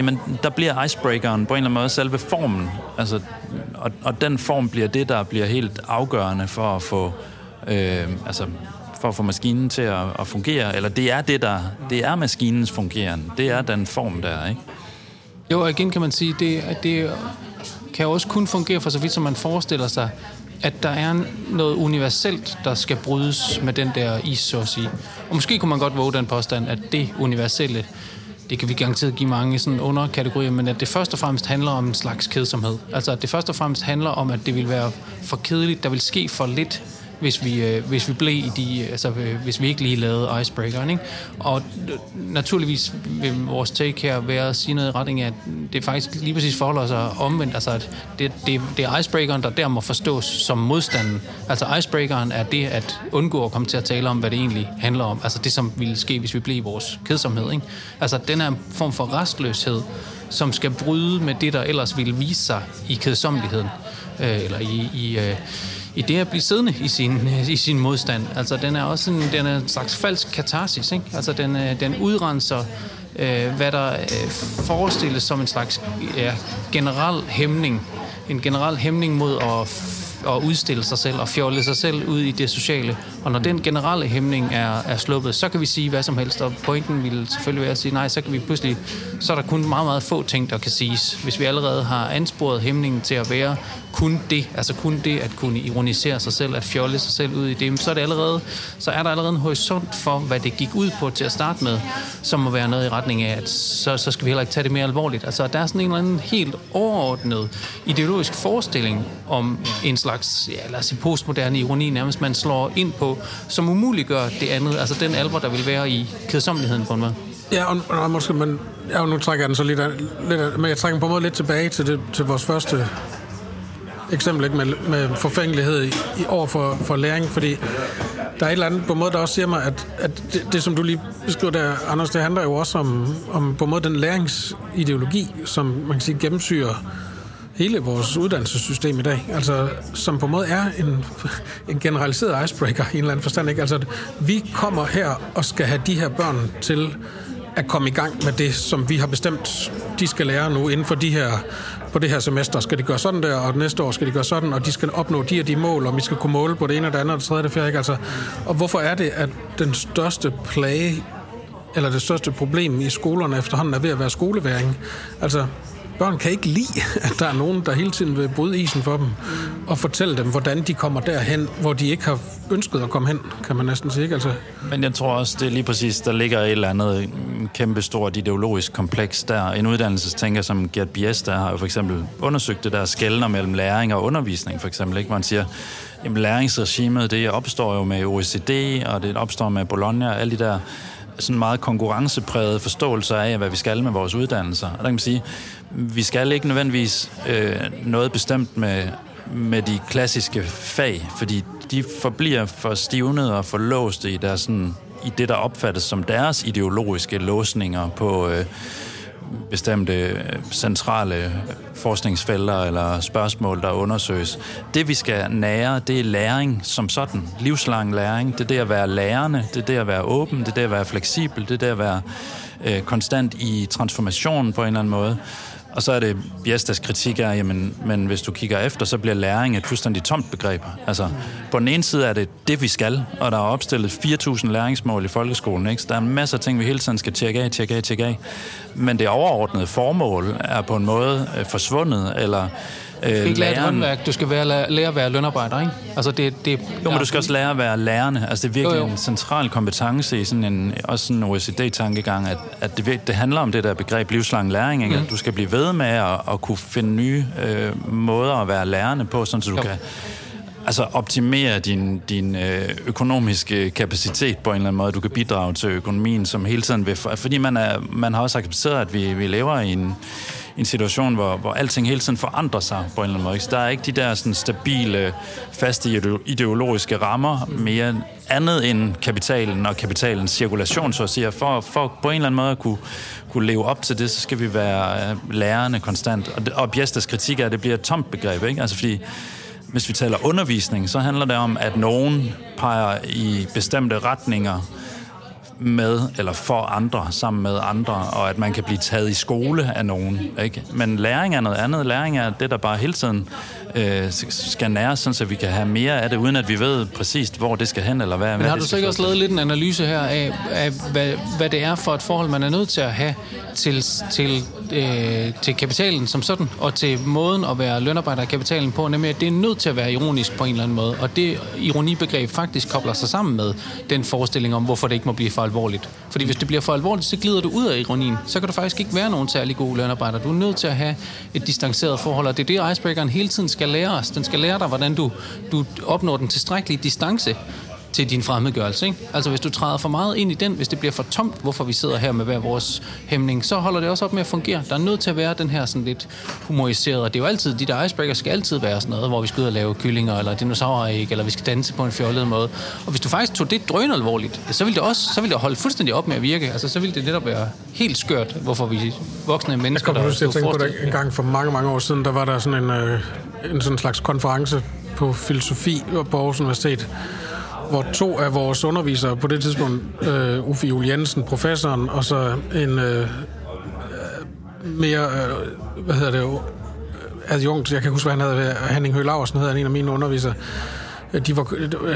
Speaker 3: jamen, der bliver icebreakeren på en eller anden måde selve formen. Altså, og, og den form bliver det, der bliver helt afgørende for at få, øh, altså, for at få maskinen til at, at fungere. Eller det er det, der, det er maskinens fungeren. Det er den form, der ikke?
Speaker 1: Jo, og igen kan man sige, det, at det kan også kun fungere for så vidt, som man forestiller sig, at der er noget universelt, der skal brydes med den der is, så at sige. Og måske kunne man godt våge den påstand, at det universelle, det kan vi garanteret give mange sådan underkategorier, men at det først og fremmest handler om en slags kedsomhed. Altså at det først og fremmest handler om, at det vil være for kedeligt, der vil ske for lidt, hvis vi, øh, hvis vi blev i de, øh, altså øh, hvis vi ikke lige lavede icebreakeren, ikke? Og øh, naturligvis vil vores take her være at sige noget i retning af, at det faktisk lige præcis forholder sig omvendt, altså at det, det, det er icebreakeren, der der må forstås som modstanden. Altså icebreakeren er det at undgå at komme til at tale om, hvad det egentlig handler om. Altså det, som ville ske, hvis vi blev i vores kedsomhed, ikke? Altså den her form for restløshed, som skal bryde med det, der ellers ville vise sig i kedsommeligheden, øh, eller i, i øh, i det at blive siddende i sin, øh, i sin modstand. Altså, den er også en, den er en slags falsk katarsis, ikke? Altså, den, øh, den udrenser, øh, hvad der øh, forestilles som en slags ja, generel hæmning. En generel hæmning mod at at udstille sig selv og fjolle sig selv ud i det sociale. Og når den generelle hæmning er, er sluppet, så kan vi sige hvad som helst. Og pointen vil selvfølgelig være at sige, nej, så kan vi pludselig, så er der kun meget, meget få ting, der kan siges. Hvis vi allerede har ansporet hæmningen til at være kun det, altså kun det at kunne ironisere sig selv, at fjolle sig selv ud i det, så er, det allerede, så er der allerede en horisont for, hvad det gik ud på til at starte med, som må være noget i retning af, at så, så skal vi heller ikke tage det mere alvorligt. Altså, der er sådan en eller anden helt overordnet ideologisk forestilling om en slags, ja, lad os sige, postmoderne ironi, nærmest man slår ind på, som umuliggør det andet, altså den alvor, der vil være i kedsommeligheden på en måde.
Speaker 2: Ja, og, og måske, men ja, nu trækker jeg den så lidt, lidt men jeg trækker på en måde lidt tilbage til, det, til vores første eksempel ikke, med, med forfængelighed i, i over for, for læring, fordi der er et eller andet på en måde, der også siger mig, at, at det, det, som du lige beskriver der, Anders, det handler jo også om, om på en måde den læringsideologi, som man kan sige gennemsyrer hele vores uddannelsessystem i dag, altså, som på en måde er en, en generaliseret icebreaker i en eller anden forstand. Ikke? Altså, vi kommer her og skal have de her børn til at komme i gang med det, som vi har bestemt, de skal lære nu inden for de her på det her semester skal de gøre sådan der, og næste år skal de gøre sådan, og de skal opnå de og de mål, og vi skal kunne måle på det ene og det andet, og det tredje og det fjerde. Ikke? Altså, og hvorfor er det, at den største plage, eller det største problem i skolerne efterhånden er ved at være skoleværing? Altså, børn kan ikke lide, at der er nogen, der hele tiden vil bryde isen for dem, og fortælle dem, hvordan de kommer derhen, hvor de ikke har ønsket at komme hen, kan man næsten sige. Altså.
Speaker 3: Men jeg tror også, det er lige præcis, der ligger et eller andet kæmpe stort ideologisk kompleks der. En uddannelsestænker som Gert Bies, der har jo for eksempel undersøgt det der skældner mellem læring og undervisning, for eksempel, ikke? hvor man siger, jamen læringsregimet, det opstår jo med OECD, og det opstår med Bologna, og alle de der sådan meget konkurrencepræget forståelse af, hvad vi skal med vores uddannelser. Og der kan man sige, vi skal ikke nødvendigvis øh, noget bestemt med, med de klassiske fag, fordi de forbliver for stivnet og for låste i, deres, sådan, i det, der opfattes som deres ideologiske låsninger på øh, bestemte øh, centrale øh, forskningsfelter eller spørgsmål, der undersøges. Det, vi skal nære, det er læring som sådan. Livslang læring. Det er det at være lærende. Det er det at være åben. Det er det at være fleksibel. Det er det at være øh, konstant i transformation på en eller anden måde. Og så er det Biestas kritik er, jamen, men hvis du kigger efter, så bliver læring et fuldstændig tomt begreb. Altså, på den ene side er det det, vi skal, og der er opstillet 4.000 læringsmål i folkeskolen, ikke? Så der er en masse ting, vi hele tiden skal tjekke af, tjekke af, tjekke af. Men det overordnede formål er på en måde øh, forsvundet, eller
Speaker 1: Øh, du skal ikke lære et håndværk, du skal være, lære at være lønarbejder, ikke?
Speaker 3: Altså det, det, jo, men du skal også lære at være lærende. Altså det er virkelig jo, jo. en central kompetence i sådan en, også sådan en OECD-tankegang, at, at det, det handler om det der begreb livslang læring, ikke? Mm. At du skal blive ved med at, at kunne finde nye øh, måder at være lærende på, sådan så du jo. kan altså optimere din, din øh, økonomiske kapacitet på en eller anden måde. Du kan bidrage til økonomien, som hele tiden vil... Fordi man, er, man har også accepteret, at vi, vi lever i en en situation, hvor, hvor alting hele tiden forandrer sig på en eller anden måde. Så der er ikke de der sådan, stabile, faste ideologiske rammer mere andet end kapitalen og kapitalens cirkulation, så at sige. For, for på en eller anden måde at kunne, kunne leve op til det, så skal vi være øh, lærende konstant. Og, og Bjestas kritik er, at det bliver et tomt begreb, ikke? Altså fordi hvis vi taler undervisning, så handler det om, at nogen peger i bestemte retninger, med eller for andre, sammen med andre, og at man kan blive taget i skole af nogen. Ikke? Men læring er noget andet. Læring er det, der bare hele tiden øh, skal næres, sådan, så vi kan have mere af det, uden at vi ved præcist, hvor det skal hen, eller hvad
Speaker 1: Men har
Speaker 3: du
Speaker 1: så ikke også lavet lidt en analyse her af, af hvad, hvad det er for et forhold, man er nødt til at have til, til, øh, til kapitalen som sådan, og til måden at være lønarbejder af kapitalen på, nemlig at det er nødt til at være ironisk på en eller anden måde, og det ironibegreb faktisk kobler sig sammen med den forestilling om, hvorfor det ikke må blive for alvorligt. Fordi hvis det bliver for alvorligt, så glider du ud af ironien. Så kan du faktisk ikke være nogen særlig god lønarbejder. Du er nødt til at have et distanceret forhold, og det er det, icebreakeren hele tiden skal lære os. Den skal lære dig, hvordan du, du opnår den tilstrækkelige distance til din fremmedgørelse. Ikke? Altså hvis du træder for meget ind i den, hvis det bliver for tomt, hvorfor vi sidder her med hver vores hæmning, så holder det også op med at fungere. Der er nødt til at være den her sådan lidt humoriseret, og det er jo altid, de der icebreakers skal altid være sådan noget, hvor vi skal ud og lave kyllinger, eller dinosauræg, eller vi skal danse på en fjollet måde. Og hvis du faktisk tog det drøn alvorligt, så ville det også så ville det holde fuldstændig op med at virke. Altså så ville det netop være helt skørt, hvorfor vi voksne mennesker,
Speaker 2: jeg der til at tænke på det en gang for mange, mange år siden, der var der sådan en, øh, en sådan slags konference på filosofi på Aarhus Universitet, hvor to af vores undervisere på det tidspunkt, øh, Uffe Jul Jensen, professoren, og så en øh, øh mere, øh, hvad hedder det øh, adjunkt, jeg kan huske, hvad han havde, Henning Høgh Laversen hedder en af mine undervisere, øh, de var,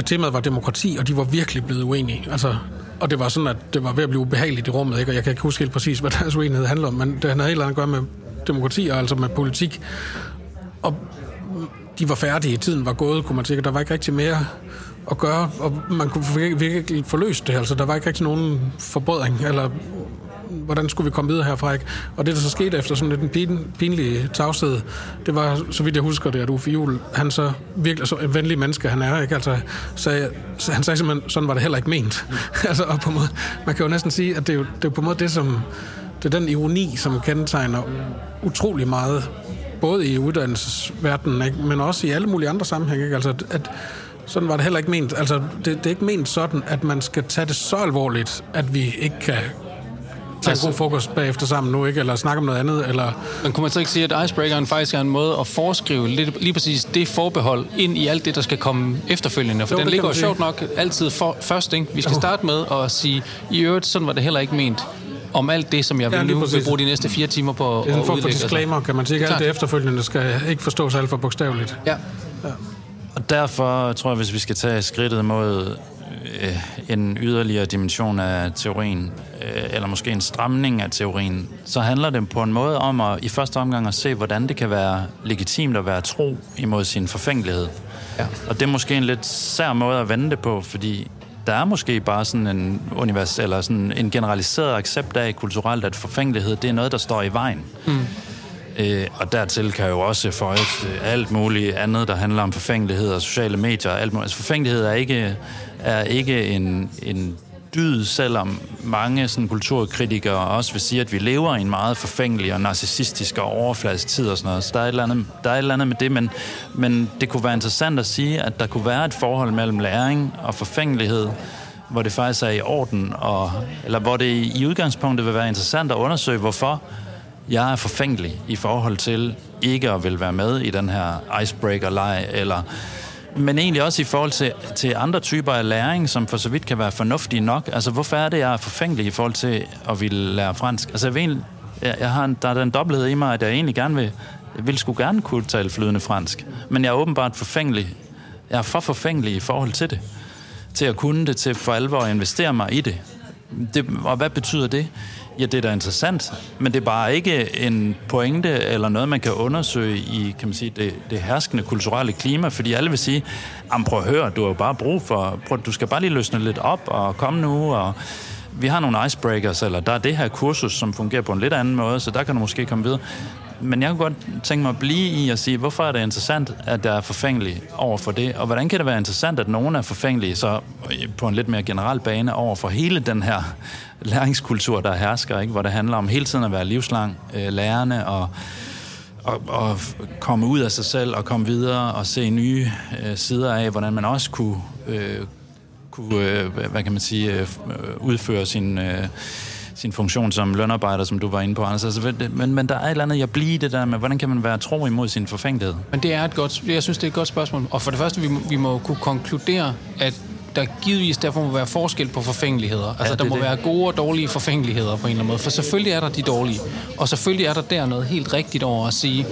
Speaker 2: temaet var demokrati, og de var virkelig blevet uenige. Altså, og det var sådan, at det var ved at blive ubehageligt i rummet, ikke? og jeg kan ikke huske helt præcis, hvad deres uenighed handler om, men det havde helt andet at gøre med demokrati, og altså med politik. Og de var færdige, tiden var gået, kunne man sige, der var ikke rigtig mere at gøre, og man kunne virkelig forløse det. Altså, der var ikke rigtig nogen forbedring, eller hvordan skulle vi komme videre herfra, ikke? Og det, der så skete efter sådan lidt en pin, pinlig tavshed, det var, så vidt jeg husker det, at Uffe Juhl, han så virkelig så en venlig menneske, han er, ikke? Altså, sagde, han sagde simpelthen, sådan var det heller ikke ment. altså, og på en måde, man kan jo næsten sige, at det er jo, det er på en måde det, som, det er den ironi, som kendetegner utrolig meget, både i uddannelsesverdenen, ikke? men også i alle mulige andre sammenhænge, ikke? Altså, at, sådan var det heller ikke ment. Altså, det, det er ikke ment sådan, at man skal tage det så alvorligt, at vi ikke kan tage altså, en god frokost bagefter sammen nu, ikke? Eller snakke om noget andet, eller...
Speaker 1: Men kunne man så ikke sige, at icebreakeren faktisk er en måde at foreskrive lidt, lige præcis det forbehold ind i alt det, der skal komme efterfølgende? For jo, den ligger jo sjovt nok altid for, først, ikke? Vi skal jo. starte med at sige, i øvrigt, sådan var det heller ikke ment om alt det, som jeg vil ja, nu vil bruge de næste fire timer på
Speaker 2: Det er en form for disclaimer, kan man sige. Alt det efterfølgende skal ikke forstås alt for bogstaveligt.
Speaker 1: Ja. ja.
Speaker 3: Og derfor tror jeg, hvis vi skal tage skridtet mod øh, en yderligere dimension af teorien, øh, eller måske en stramning af teorien, så handler det på en måde om at i første omgang at se, hvordan det kan være legitimt at være tro imod sin forfængelighed. Ja. Og det er måske en lidt sær måde at vende det på, fordi der er måske bare sådan en univers, eller sådan en generaliseret accept af kulturelt, at forfængelighed, det er noget, der står i vejen. Mm. Øh, og dertil kan jo også føjes alt muligt andet, der handler om forfængelighed og sociale medier. Alt muligt. Altså forfængelighed er ikke, er ikke en, en dyd, selvom mange sådan, kulturkritikere også vil sige, at vi lever i en meget forfængelig og narcissistisk og overfladisk tid og sådan noget. Så der er et eller andet, der er et eller andet med det, men, men det kunne være interessant at sige, at der kunne være et forhold mellem læring og forfængelighed, hvor det faktisk er i orden, og, eller hvor det i udgangspunktet vil være interessant at undersøge, hvorfor jeg er forfængelig i forhold til ikke at vil være med i den her icebreaker-leg, eller men egentlig også i forhold til, til andre typer af læring, som for så vidt kan være fornuftige nok. Altså, hvorfor er det, jeg er forfængelig i forhold til at ville lære fransk? Altså, jeg, vil, jeg, jeg har en, der er den dobbelthed i mig, at jeg egentlig gerne vil, vil skulle gerne kunne tale flydende fransk. Men jeg er åbenbart forfængelig. Jeg er for forfængelig i forhold til det. Til at kunne det, til for alvor at investere mig i det. det og hvad betyder det? Ja, det er da interessant, men det er bare ikke en pointe eller noget, man kan undersøge i kan man sige, det, det herskende kulturelle klima, fordi alle vil sige, prøv at høre, du har jo bare brug for, prøv, du skal bare lige løsne lidt op og komme nu, og vi har nogle icebreakers, eller der er det her kursus, som fungerer på en lidt anden måde, så der kan du måske komme videre men jeg kunne godt tænke mig at blive i at sige, hvorfor er det interessant, at der er forfængelig over for det, og hvordan kan det være interessant, at nogen er forfængelige så øh, på en lidt mere generel bane over for hele den her læringskultur, der hersker, ikke? hvor det handler om hele tiden at være livslang øh, lærende og og, og komme ud af sig selv og komme videre og se nye øh, sider af, hvordan man også kunne, øh, kunne øh, hvad kan man sige, øh, øh udføre sin øh, sin funktion som lønarbejder, som du var inde på, Anders. Altså, men, men der er et eller andet, jeg bliver det der med, hvordan kan man være tro imod sin forfængelighed?
Speaker 1: Men det er et godt, jeg synes, det er et godt spørgsmål. Og for det første, vi vi må kunne konkludere, at der givetvis derfor må være forskel på forfængeligheder. Altså, ja, der må det. være gode og dårlige forfængeligheder på en eller anden måde. For selvfølgelig er der de dårlige. Og selvfølgelig er der der noget helt rigtigt over at sige,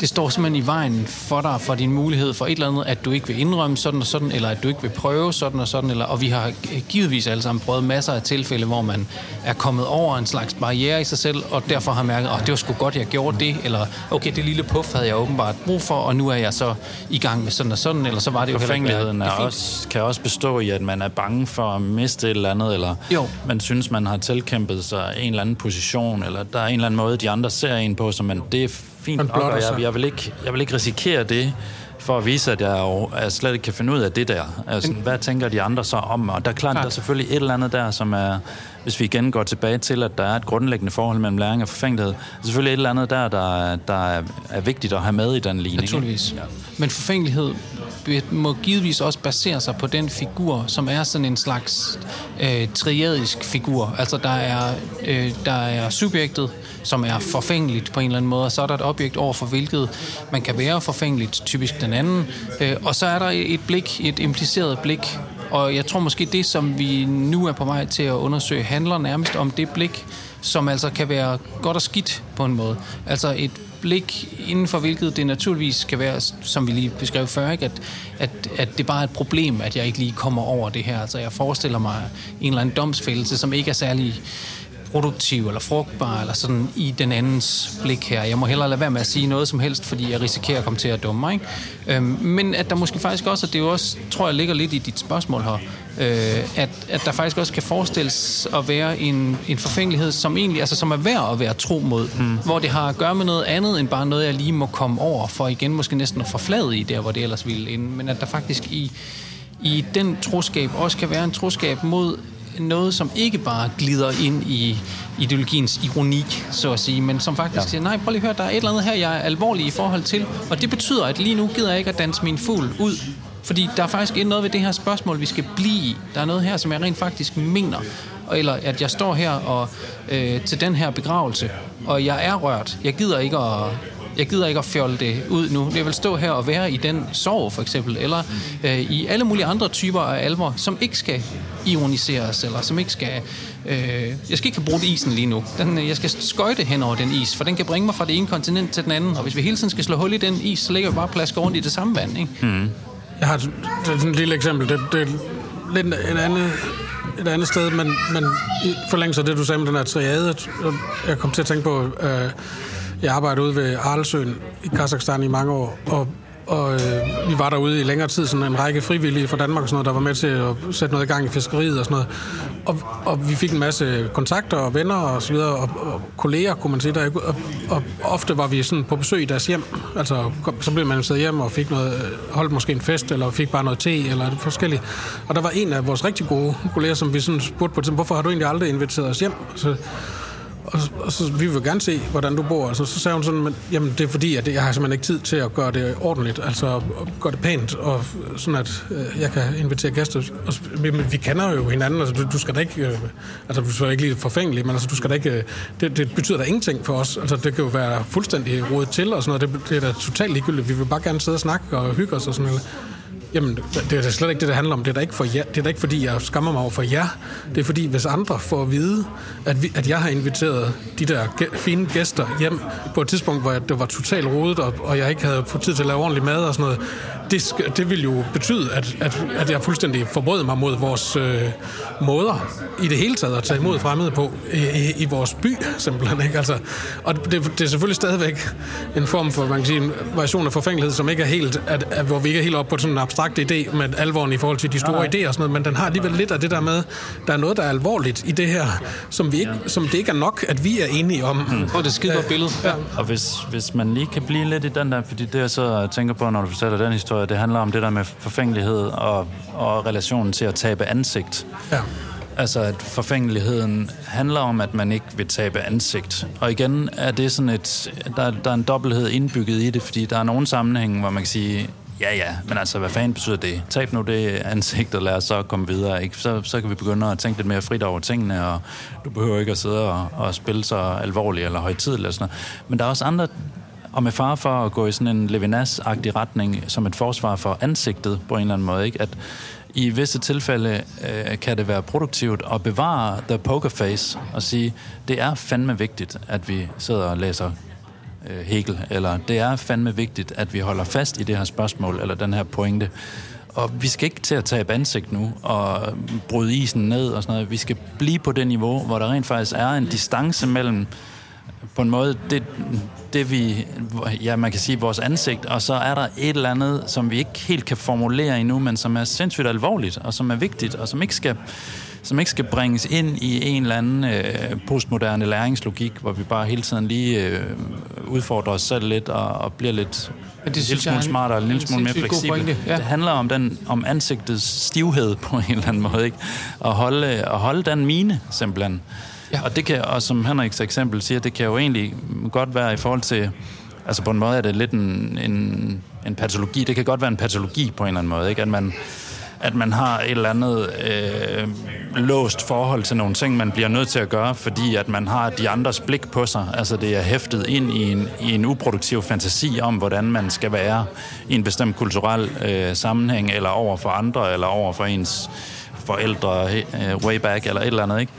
Speaker 1: det står simpelthen i vejen for dig, for din mulighed for et eller andet, at du ikke vil indrømme sådan og sådan, eller at du ikke vil prøve sådan og sådan. Eller, og vi har givetvis alle sammen prøvet masser af tilfælde, hvor man er kommet over en slags barriere i sig selv, og derfor har mærket, at oh, det var sgu godt, jeg gjorde det, eller okay, det lille puff havde jeg åbenbart brug for, og nu er jeg så i gang med sådan og sådan, eller så var det jo
Speaker 3: ikke... Er også, kan også bestå i, at man er bange for at miste et eller andet, eller jo. man synes, man har tilkæmpet sig en eller anden position, eller der er en eller anden måde, de andre ser en på, så man, det er fint nok, og jeg, jeg, vil ikke, jeg vil ikke risikere det, for at vise, at jeg, jo, jeg slet ikke kan finde ud af det der. Altså, hvad tænker de andre så om? Og der er klart, der er selvfølgelig et eller andet der, som er, hvis vi igen går tilbage til, at der er et grundlæggende forhold mellem læring og forfængelighed, er selvfølgelig et eller andet der, der, der er, er vigtigt at have med i den ligning.
Speaker 1: Naturligvis. Ja. Men forfængelighed må givetvis også basere sig på den figur, som er sådan en slags øh, triadisk figur. Altså der er, øh, der er subjektet, som er forfængeligt på en eller anden måde, og så er der et objekt over for hvilket man kan være forfængeligt, typisk den anden, øh, og så er der et blik, et impliceret blik, og jeg tror måske det, som vi nu er på vej til at undersøge, handler nærmest om det blik, som altså kan være godt og skidt på en måde. Altså et blik, inden for hvilket det naturligvis kan være, som vi lige beskrev før, ikke? At, at, at det bare er et problem, at jeg ikke lige kommer over det her. Altså jeg forestiller mig en eller anden domsfældelse, som ikke er særlig produktiv eller frugtbar eller sådan i den andens blik her. Jeg må hellere lade være med at sige noget som helst, fordi jeg risikerer at komme til at dumme mig. Ikke? Øhm, men at der måske faktisk også, og det er jo også, tror jeg ligger lidt i dit spørgsmål her, øh, at, at der faktisk også kan forestilles at være en, en forfængelighed, som egentlig, altså som er værd at være tro mod, mm. hvor det har at gøre med noget andet end bare noget, jeg lige må komme over, for igen måske næsten at forflade i der, hvor det ellers ville ende, men at der faktisk i i den troskab også kan være en troskab mod noget, som ikke bare glider ind i ideologiens ironi, så at sige, men som faktisk ja. siger, nej, prøv lige at høre, der er et eller andet her, jeg er alvorlig i forhold til, og det betyder, at lige nu gider jeg ikke at danse min fugl ud, fordi der er faktisk ikke noget ved det her spørgsmål, vi skal blive i. Der er noget her, som jeg rent faktisk mener. eller at jeg står her og øh, til den her begravelse, og jeg er rørt. Jeg gider ikke at jeg gider ikke at fjolle det ud nu. Jeg vil stå her og være i den sorg, for eksempel, eller øh, i alle mulige andre typer af alvor, som ikke skal ironiseres, eller som ikke skal... Øh, jeg skal ikke have brugt isen lige nu. Den, jeg skal skøjte hen over den is, for den kan bringe mig fra det ene kontinent til den anden. Og hvis vi hele tiden skal slå hul i den is, så ligger vi bare plask rundt i det samme vand, ikke? Mm.
Speaker 2: Jeg har et, sådan et lille eksempel. Det, det er lidt et andet, et andet sted, men, men i forlængelse af det, du sagde med den her triade, jeg kom til at tænke på... Øh, jeg arbejdede ude ved Arlesøen i Kazakhstan i mange år, og, og øh, vi var derude i længere tid, sådan en række frivillige fra Danmark og sådan noget, der var med til at sætte noget i gang i fiskeriet og sådan noget. Og, og vi fik en masse kontakter og venner og så videre, og, og kolleger, kunne man sige. Der, og, og, ofte var vi sådan på besøg i deres hjem. Altså, så blev man siddet hjem og fik noget, holdt måske en fest, eller fik bare noget te, eller forskelligt. Og der var en af vores rigtig gode kolleger, som vi sådan spurgte på, hvorfor har du egentlig aldrig inviteret os hjem? Så, og, og så, vi vil gerne se, hvordan du bor. Altså, så sagde hun sådan, men, jamen det er fordi, at jeg har simpelthen ikke tid til at gøre det ordentligt, altså gøre det pænt, og sådan at øh, jeg kan invitere gæster. Og, men vi kender jo hinanden, altså du, du skal da ikke, øh, altså du skal ikke lige forfængelig, men altså du skal da ikke, øh, det, det betyder da ingenting for os. Altså det kan jo være fuldstændig rodet til og sådan noget, det, det er da totalt ligegyldigt. Vi vil bare gerne sidde og snakke og hygge os og sådan noget. Jamen, det er da slet ikke det, det handler om. Det er da ikke, for jer. Det er da ikke fordi, jeg skammer mig over for jer. Det er fordi, hvis andre får at vide, at, vi, at jeg har inviteret de der gæ- fine gæster hjem på et tidspunkt, hvor jeg, det var totalt rodet, og, og jeg ikke havde fået tid til at lave ordentlig mad og sådan noget, det, det vil jo betyde, at, at, at jeg fuldstændig forbrød mig mod vores øh, måder i det hele taget at tage imod fremmede på i, i, i vores by, simpelthen. Ikke? Altså, og det, det er selvfølgelig stadigvæk en form for, man kan sige, en variation af forfængelighed, som ikke er helt, at, at, hvor vi ikke er helt oppe på sådan en abstrakt idé med alvoren i forhold til de store idéer og sådan noget, men den har alligevel lidt af det der med, der er noget, der er alvorligt i det her, som, vi ikke, som det ikke er nok, at vi er enige om. Mm.
Speaker 1: Og det skide billede.
Speaker 3: Ja. Og hvis, hvis man lige kan blive lidt i den der, fordi det jeg så tænker på, når du fortæller den historie, det handler om det der med forfængelighed og, og relationen til at tabe ansigt. Ja. Altså, at forfængeligheden handler om, at man ikke vil tabe ansigt. Og igen er det sådan et... Der, der er en dobbelthed indbygget i det, fordi der er nogle sammenhænge, hvor man kan sige, ja ja, men altså, hvad fanden betyder det? Tab nu det ansigt, og lad os så komme videre. Ikke? Så, så kan vi begynde at tænke lidt mere frit over tingene, og du behøver ikke at sidde og, og spille så alvorligt eller højtidligt. Eller sådan noget. Men der er også andre og med far for at gå i sådan en Levinas-agtig retning som et forsvar for ansigtet på en eller anden måde, ikke? at i visse tilfælde øh, kan det være produktivt at bevare the poker face og sige, det er fandme vigtigt, at vi sidder og læser øh, Hegel, eller det er fandme vigtigt, at vi holder fast i det her spørgsmål, eller den her pointe. Og vi skal ikke til at tage ansigt nu og bryde isen ned og sådan noget. Vi skal blive på det niveau, hvor der rent faktisk er en distance mellem på en måde det, det vi, ja man kan sige vores ansigt, og så er der et eller andet, som vi ikke helt kan formulere endnu, men som er sindssygt alvorligt, og som er vigtigt, og som ikke skal, som ikke skal bringes ind i en eller anden øh, postmoderne læringslogik, hvor vi bare hele tiden lige øh, udfordrer os selv lidt, og, og bliver lidt men det en lille smule smartere, en lille smule mere fleksibel. Ja. Det handler om, den, om ansigtets stivhed på en eller anden måde, ikke? At holde, at holde den mine, simpelthen. Ja. Og det kan, og som Henriks eksempel siger, det kan jo egentlig godt være i forhold til, altså på en måde er det lidt en, en, en patologi, det kan godt være en patologi på en eller anden måde, ikke? At man, at man har et eller andet øh, låst forhold til nogle ting, man bliver nødt til at gøre, fordi at man har de andres blik på sig. Altså det er hæftet ind i en, i en uproduktiv fantasi om, hvordan man skal være i en bestemt kulturel øh, sammenhæng, eller over for andre, eller over for ens forældre øh, way back, eller et eller andet, ikke?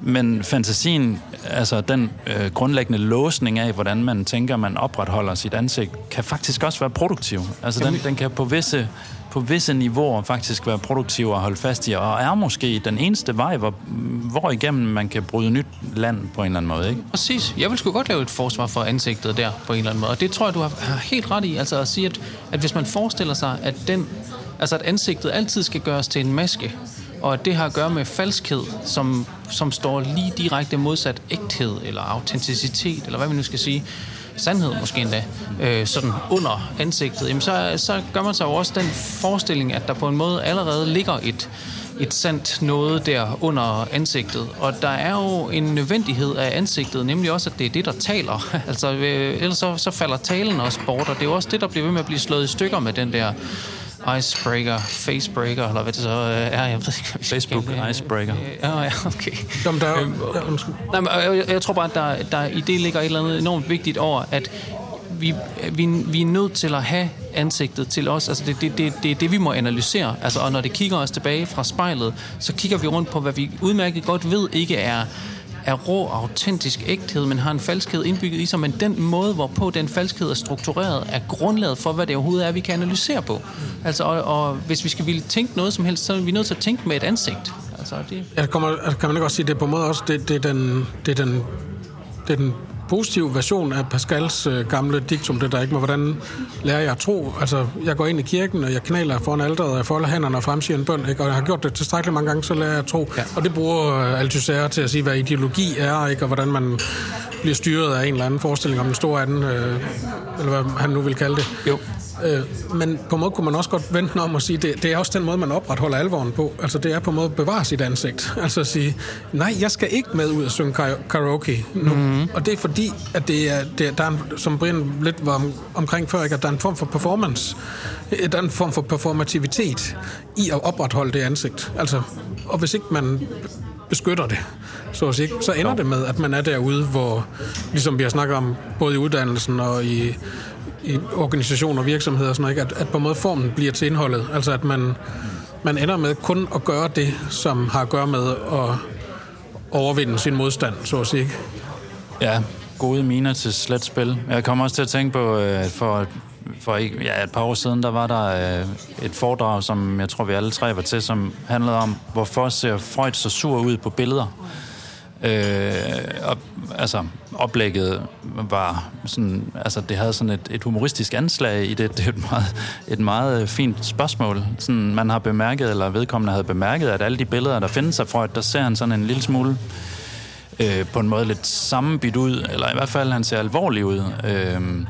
Speaker 3: Men fantasien, altså den øh, grundlæggende låsning af, hvordan man tænker, man opretholder sit ansigt, kan faktisk også være produktiv. Altså den, den kan på visse, på visse niveauer faktisk være produktiv at holde fast i, og er måske den eneste vej, hvor, hvor igennem man kan bryde nyt land på en eller anden måde. Ikke?
Speaker 1: Præcis. Jeg vil sgu godt lave et forsvar for ansigtet der på en eller anden måde, og det tror jeg, du har helt ret i. Altså at sige, at, at hvis man forestiller sig, at den Altså at ansigtet altid skal gøres til en maske, og at det har at gøre med falskhed, som, som står lige direkte modsat ægthed, eller autenticitet, eller hvad vi nu skal sige, sandhed måske endda, øh, sådan under ansigtet, jamen så, så gør man sig jo også den forestilling, at der på en måde allerede ligger et, et sandt noget der under ansigtet. Og der er jo en nødvendighed af ansigtet, nemlig også, at det er det, der taler. altså, øh, ellers så, så falder talen også bort, og det er jo også det, der bliver ved med at blive slået i stykker med den der icebreaker, facebreaker, eller hvad det så øh, er. Jeg ved ikke, hvad vi
Speaker 3: Facebook
Speaker 1: kalde
Speaker 3: icebreaker.
Speaker 1: Ja, ja, okay.
Speaker 2: Jamen, der, er
Speaker 1: Øhm,
Speaker 2: undskyld.
Speaker 1: Nej, men jeg, jeg tror bare, at der, der i det ligger et eller andet enormt vigtigt over, at vi, vi, vi er nødt til at have ansigtet til os. Altså det, det, det, det er det, vi må analysere. Altså, og når det kigger os tilbage fra spejlet, så kigger vi rundt på, hvad vi udmærket godt ved ikke er er rå, autentisk ægthed, men har en falskhed indbygget i sig, men den måde, hvorpå den falskhed er struktureret, er grundlaget for, hvad det overhovedet er, vi kan analysere på. Altså, og, og hvis vi skal ville tænke noget som helst, så er vi nødt til at tænke med et ansigt. Altså, det,
Speaker 2: Jeg kommer, altså, kan man ikke også sige, det er på en måde også, det, det, er, den, det, er, den, det er den positive version af Pascals øh, gamle diktum, det der ikke må, hvordan lærer jeg at tro. Altså, jeg går ind i kirken, og jeg knæler foran alderet, og jeg folder hænderne og fremsiger en bøn, ikke? og jeg har gjort det tilstrækkeligt mange gange, så lærer jeg at tro.
Speaker 1: Ja.
Speaker 2: Og det bruger øh, Althusser til at sige, hvad ideologi er, ikke? og hvordan man bliver styret af en eller anden forestilling om den store anden, øh, eller hvad han nu vil kalde det.
Speaker 1: Jo.
Speaker 2: Øh, men på en måde kunne man også godt vente om og sige, det, det er også den måde, man opretholder alvoren på. Altså det er på en måde at bevare sit ansigt. Altså at sige, nej, jeg skal ikke med ud og synge kara- karaoke nu. Mm-hmm. Og det er fordi, at det er, det er der er en, som Brian lidt var om, omkring før, ikke? at der er en form for performance. Der er en form for performativitet i at opretholde det ansigt. Altså, og hvis ikke man beskytter det, så, at sige, så ender det med, at man er derude, hvor, ligesom vi har snakket om, både i uddannelsen og i, i organisationer og virksomheder, og sådan noget, ikke? At, at på en måde formen bliver til indholdet. Altså at man, man ender med kun at gøre det, som har at gøre med at overvinde sin modstand, så at sige.
Speaker 3: Ja, gode miner til slet spil. Jeg kommer også til at tænke på, øh, for, for ikke- ja, et par år siden, der var der øh, et foredrag, som jeg tror, vi alle tre var til, som handlede om, hvorfor ser Freud så sur ud på billeder. Øh, og, altså, oplægget var sådan, altså det havde sådan et, et humoristisk anslag i det. Det er et meget, et meget øh, fint spørgsmål. Sådan, man har bemærket, eller vedkommende havde bemærket, at alle de billeder, der findes af Freud, der ser han sådan en lille smule øh, på en måde lidt sammenbidt ud, eller i hvert fald han ser alvorlig ud. Øh,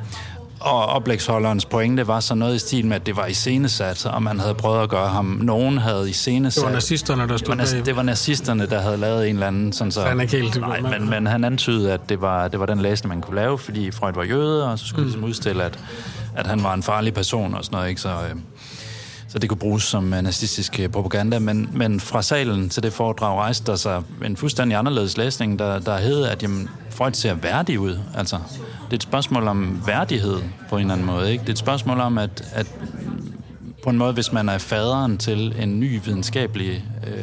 Speaker 3: og oplægsholderens pointe var så noget i stil med, at det var iscenesat, og man havde prøvet at gøre ham. Nogen havde iscenesat.
Speaker 2: Det var nazisterne, der
Speaker 3: Det
Speaker 2: stod
Speaker 3: var, nas-
Speaker 2: bag.
Speaker 3: det var nazisterne, der havde lavet en eller anden... Sådan så,
Speaker 2: Han er helt-
Speaker 3: Nej, men, men han antydede, at det var, det var den læsning, man kunne lave, fordi Freud var jøde, og så skulle mm. ligesom udstille, at, at han var en farlig person og sådan noget. Ikke? Så, øh, så det kunne bruges som øh, nazistisk øh, propaganda. Men, men fra salen til det foredrag rejste der sig en fuldstændig anderledes læsning, der, der hed, at jamen, Freud ser værdig ud. Altså, det er et spørgsmål om værdighed på en eller anden måde. Ikke? Det er et spørgsmål om, at, at på en måde, hvis man er faderen til en ny videnskabelig øh,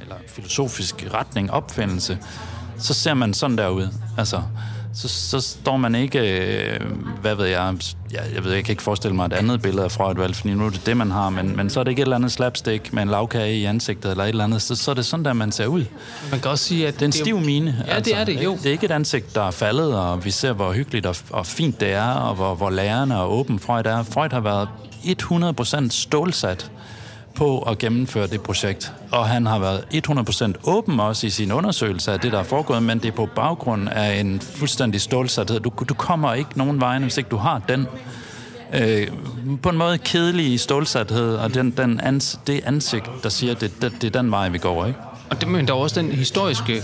Speaker 3: eller filosofisk retning, opfindelse, så ser man sådan der ud. Altså, så, så står man ikke, øh, hvad ved jeg, jeg, jeg ved, jeg kan ikke forestille mig et andet billede af Freud, vel, fordi nu er det det, man har, men, men så er det ikke et eller andet slapstick med en lavkage i ansigtet eller et eller andet, så, så er det sådan der, man ser ud.
Speaker 1: man kan også sige, at
Speaker 3: Det er en stiv mine.
Speaker 1: Ja, det er det,
Speaker 3: ikke?
Speaker 1: jo.
Speaker 3: Det er ikke et ansigt, der er faldet, og vi ser, hvor hyggeligt og, og fint det er, og hvor, hvor lærende og åben Freud er. Freud har været 100% stålsat på at gennemføre det projekt. Og han har været 100% åben også i sin undersøgelse af det, der er foregået, men det er på baggrund af en fuldstændig stålsathed. Du, du kommer ikke nogen vejen, hvis ikke du har den øh, på en måde kedelige stålsathed, og den, den ans, det ansigt, der siger, det, det, det er den vej, vi går, ikke?
Speaker 1: Og det, men der er også den historiske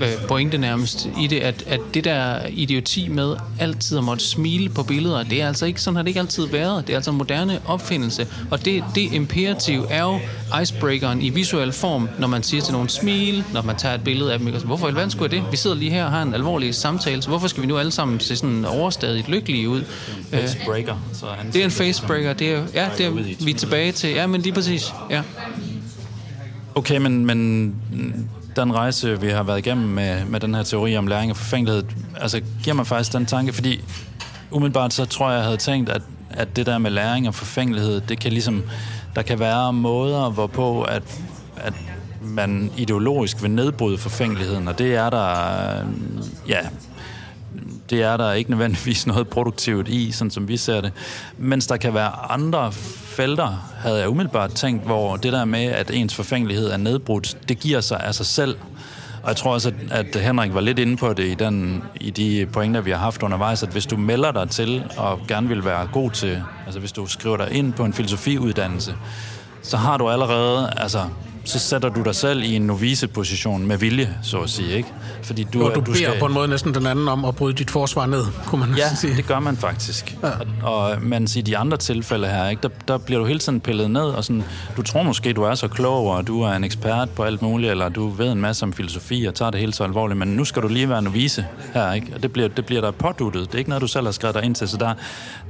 Speaker 1: øh, pointe nærmest i det, at, at det der idioti med altid at måtte smile på billeder, det er altså ikke, sådan har det ikke altid været. Det er altså en moderne opfindelse. Og det, det imperativ er jo icebreakeren i visuel form, når man siger til nogen smil, når man tager et billede af dem. Altså, Hvorfor i alverden skulle jeg det? Vi sidder lige her og har en alvorlig samtale, så hvorfor skal vi nu alle sammen se sådan overstadigt lykkelige ud? Øh,
Speaker 3: Facebreaker. Så
Speaker 1: det er en facebreaker. Det er, ja, det er, vi er tilbage til. Ja, men lige præcis. Ja.
Speaker 3: Okay, men, men den rejse, vi har været igennem med, med den her teori om læring og forfængelighed, altså giver mig faktisk den tanke, fordi umiddelbart så tror jeg, jeg havde tænkt, at, at det der med læring og forfængelighed, det kan ligesom, der kan være måder, hvorpå at, at man ideologisk vil nedbryde forfængeligheden, og det er der, ja, det er der ikke nødvendigvis noget produktivt i, sådan som vi ser det. Mens der kan være andre felter, havde jeg umiddelbart tænkt, hvor det der med, at ens forfængelighed er nedbrudt, det giver sig af sig selv. Og jeg tror også, at, at Henrik var lidt inde på det i, den, i de pointer, vi har haft undervejs, at hvis du melder dig til og gerne vil være god til, altså hvis du skriver dig ind på en filosofiuddannelse, så har du allerede, altså så sætter du dig selv i en novice-position med vilje, så at sige, ikke?
Speaker 2: Fordi du, og du, du beder skal... på en måde næsten den anden om at bryde dit forsvar ned, kunne man
Speaker 3: ja,
Speaker 2: sige.
Speaker 3: det gør man faktisk. Ja. Og, og man i de andre tilfælde her, ikke, der, der bliver du hele tiden pillet ned, og sådan, du tror måske, du er så klog, og du er en ekspert på alt muligt, eller du ved en masse om filosofi og tager det helt så alvorligt, men nu skal du lige være novice her, ikke? Og det bliver, det bliver der påduttet. Det er ikke noget, du selv har skrevet dig ind til, så der,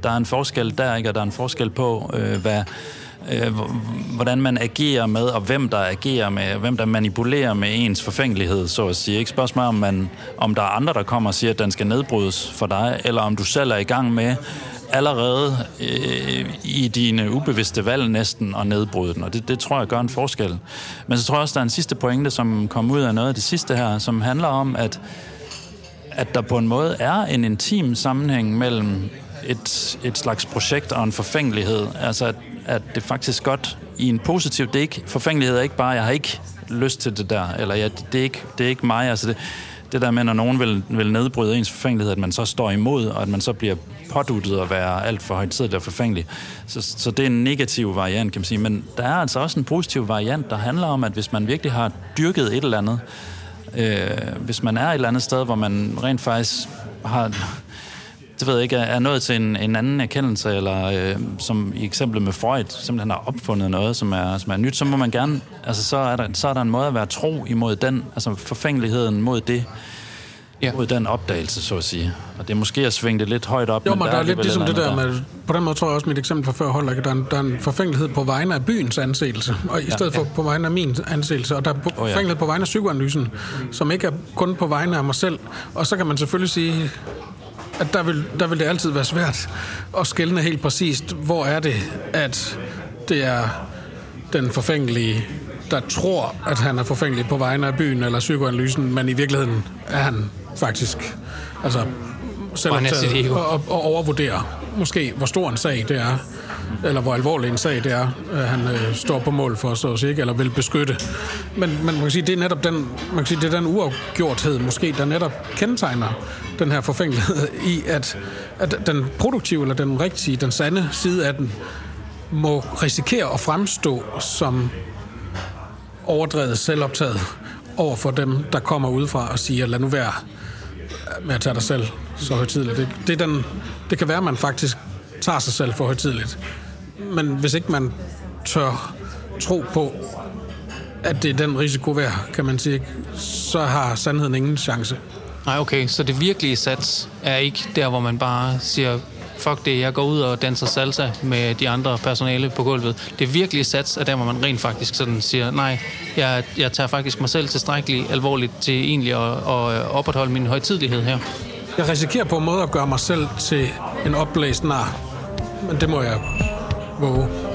Speaker 3: der er en forskel der, ikke? Og der er en forskel på, øh, hvad øh, hvordan man agerer med, og hvem der agerer med, hvem der manipulerer med ens forfængelighed, så at sige. Ikke spørgsmål om, man, om der er andre, der kommer og siger, at den skal nedbrydes for dig, eller om du selv er i gang med allerede øh, i dine ubevidste valg næsten at nedbryde den, og det, det tror jeg gør en forskel. Men så tror jeg også, der er en sidste pointe, som kom ud af noget af det sidste her, som handler om, at at der på en måde er en intim sammenhæng mellem et, et slags projekt og en forfængelighed. Altså, at, at det faktisk godt i en positiv... Det er ikke, forfængelighed er ikke bare, jeg har ikke lyst til det der, eller ja, det, er ikke, det er ikke mig. Altså, det, det der med, når nogen vil, vil nedbryde ens forfængelighed, at man så står imod, og at man så bliver påduttet at være alt for højtidlig og forfængelig. Så, så det er en negativ variant, kan man sige. Men der er altså også en positiv variant, der handler om, at hvis man virkelig har dyrket et eller andet, øh, hvis man er et eller andet sted, hvor man rent faktisk har det ved jeg ikke, er nået til en, en anden erkendelse, eller øh, som i eksemplet med Freud, simpelthen har opfundet noget, som er, som er nyt, så må man gerne, altså så er, der, så er der en måde at være tro imod den, altså forfængeligheden mod det, ja. mod den opdagelse, så at sige. Og det er måske at svinge det lidt højt op.
Speaker 2: Jo, men, men der, der er lidt ligesom det der, der med, på den måde tror jeg også, mit eksempel fra før holder, at der er, en, der er en forfængelighed på vegne af byens anseelse, og i ja, stedet for ja. på vegne af min anseelse, og der er forfængelighed oh, ja. på vegne af psykoanalysen, som ikke er kun på vegne af mig selv. Og så kan man selvfølgelig sige, at der vil, der vil det altid være svært at skælne helt præcist, hvor er det, at det er den forfængelige, der tror, at han er forfængelig på vegne af byen eller psykoanalysen, men i virkeligheden er han faktisk altså, selv og, og, og overvurderer måske, hvor stor en sag det er Mm. eller hvor alvorlig en sag det er, han øh, står på mål for, så at sige, eller vil beskytte. Men, men man kan sige, det er netop den, man kan sige, det er den uafgjorthed, måske, der netop kendetegner den her forfængelighed i, at, at den produktive, eller den rigtige, den sande side af den, må risikere at fremstå som overdrevet selvoptaget over for dem, der kommer udefra og siger, lad nu være med at tage dig selv så højtidligt. Det, det, er den, det kan være, at man faktisk tager sig selv for højtidligt. Men hvis ikke man tør tro på, at det er den risiko værd, kan man sige, så har sandheden ingen chance.
Speaker 1: Nej, okay, så det virkelige sats er ikke der, hvor man bare siger, fuck det, jeg går ud og danser salsa med de andre personale på gulvet. Det virkelige sats er der, hvor man rent faktisk sådan siger, nej, jeg, jeg tager faktisk mig selv tilstrækkeligt alvorligt til egentlig at, at opretholde min højtidlighed her.
Speaker 2: Jeg risikerer på en måde at gøre mig selv til en opblæst nar, men det må jeg våge.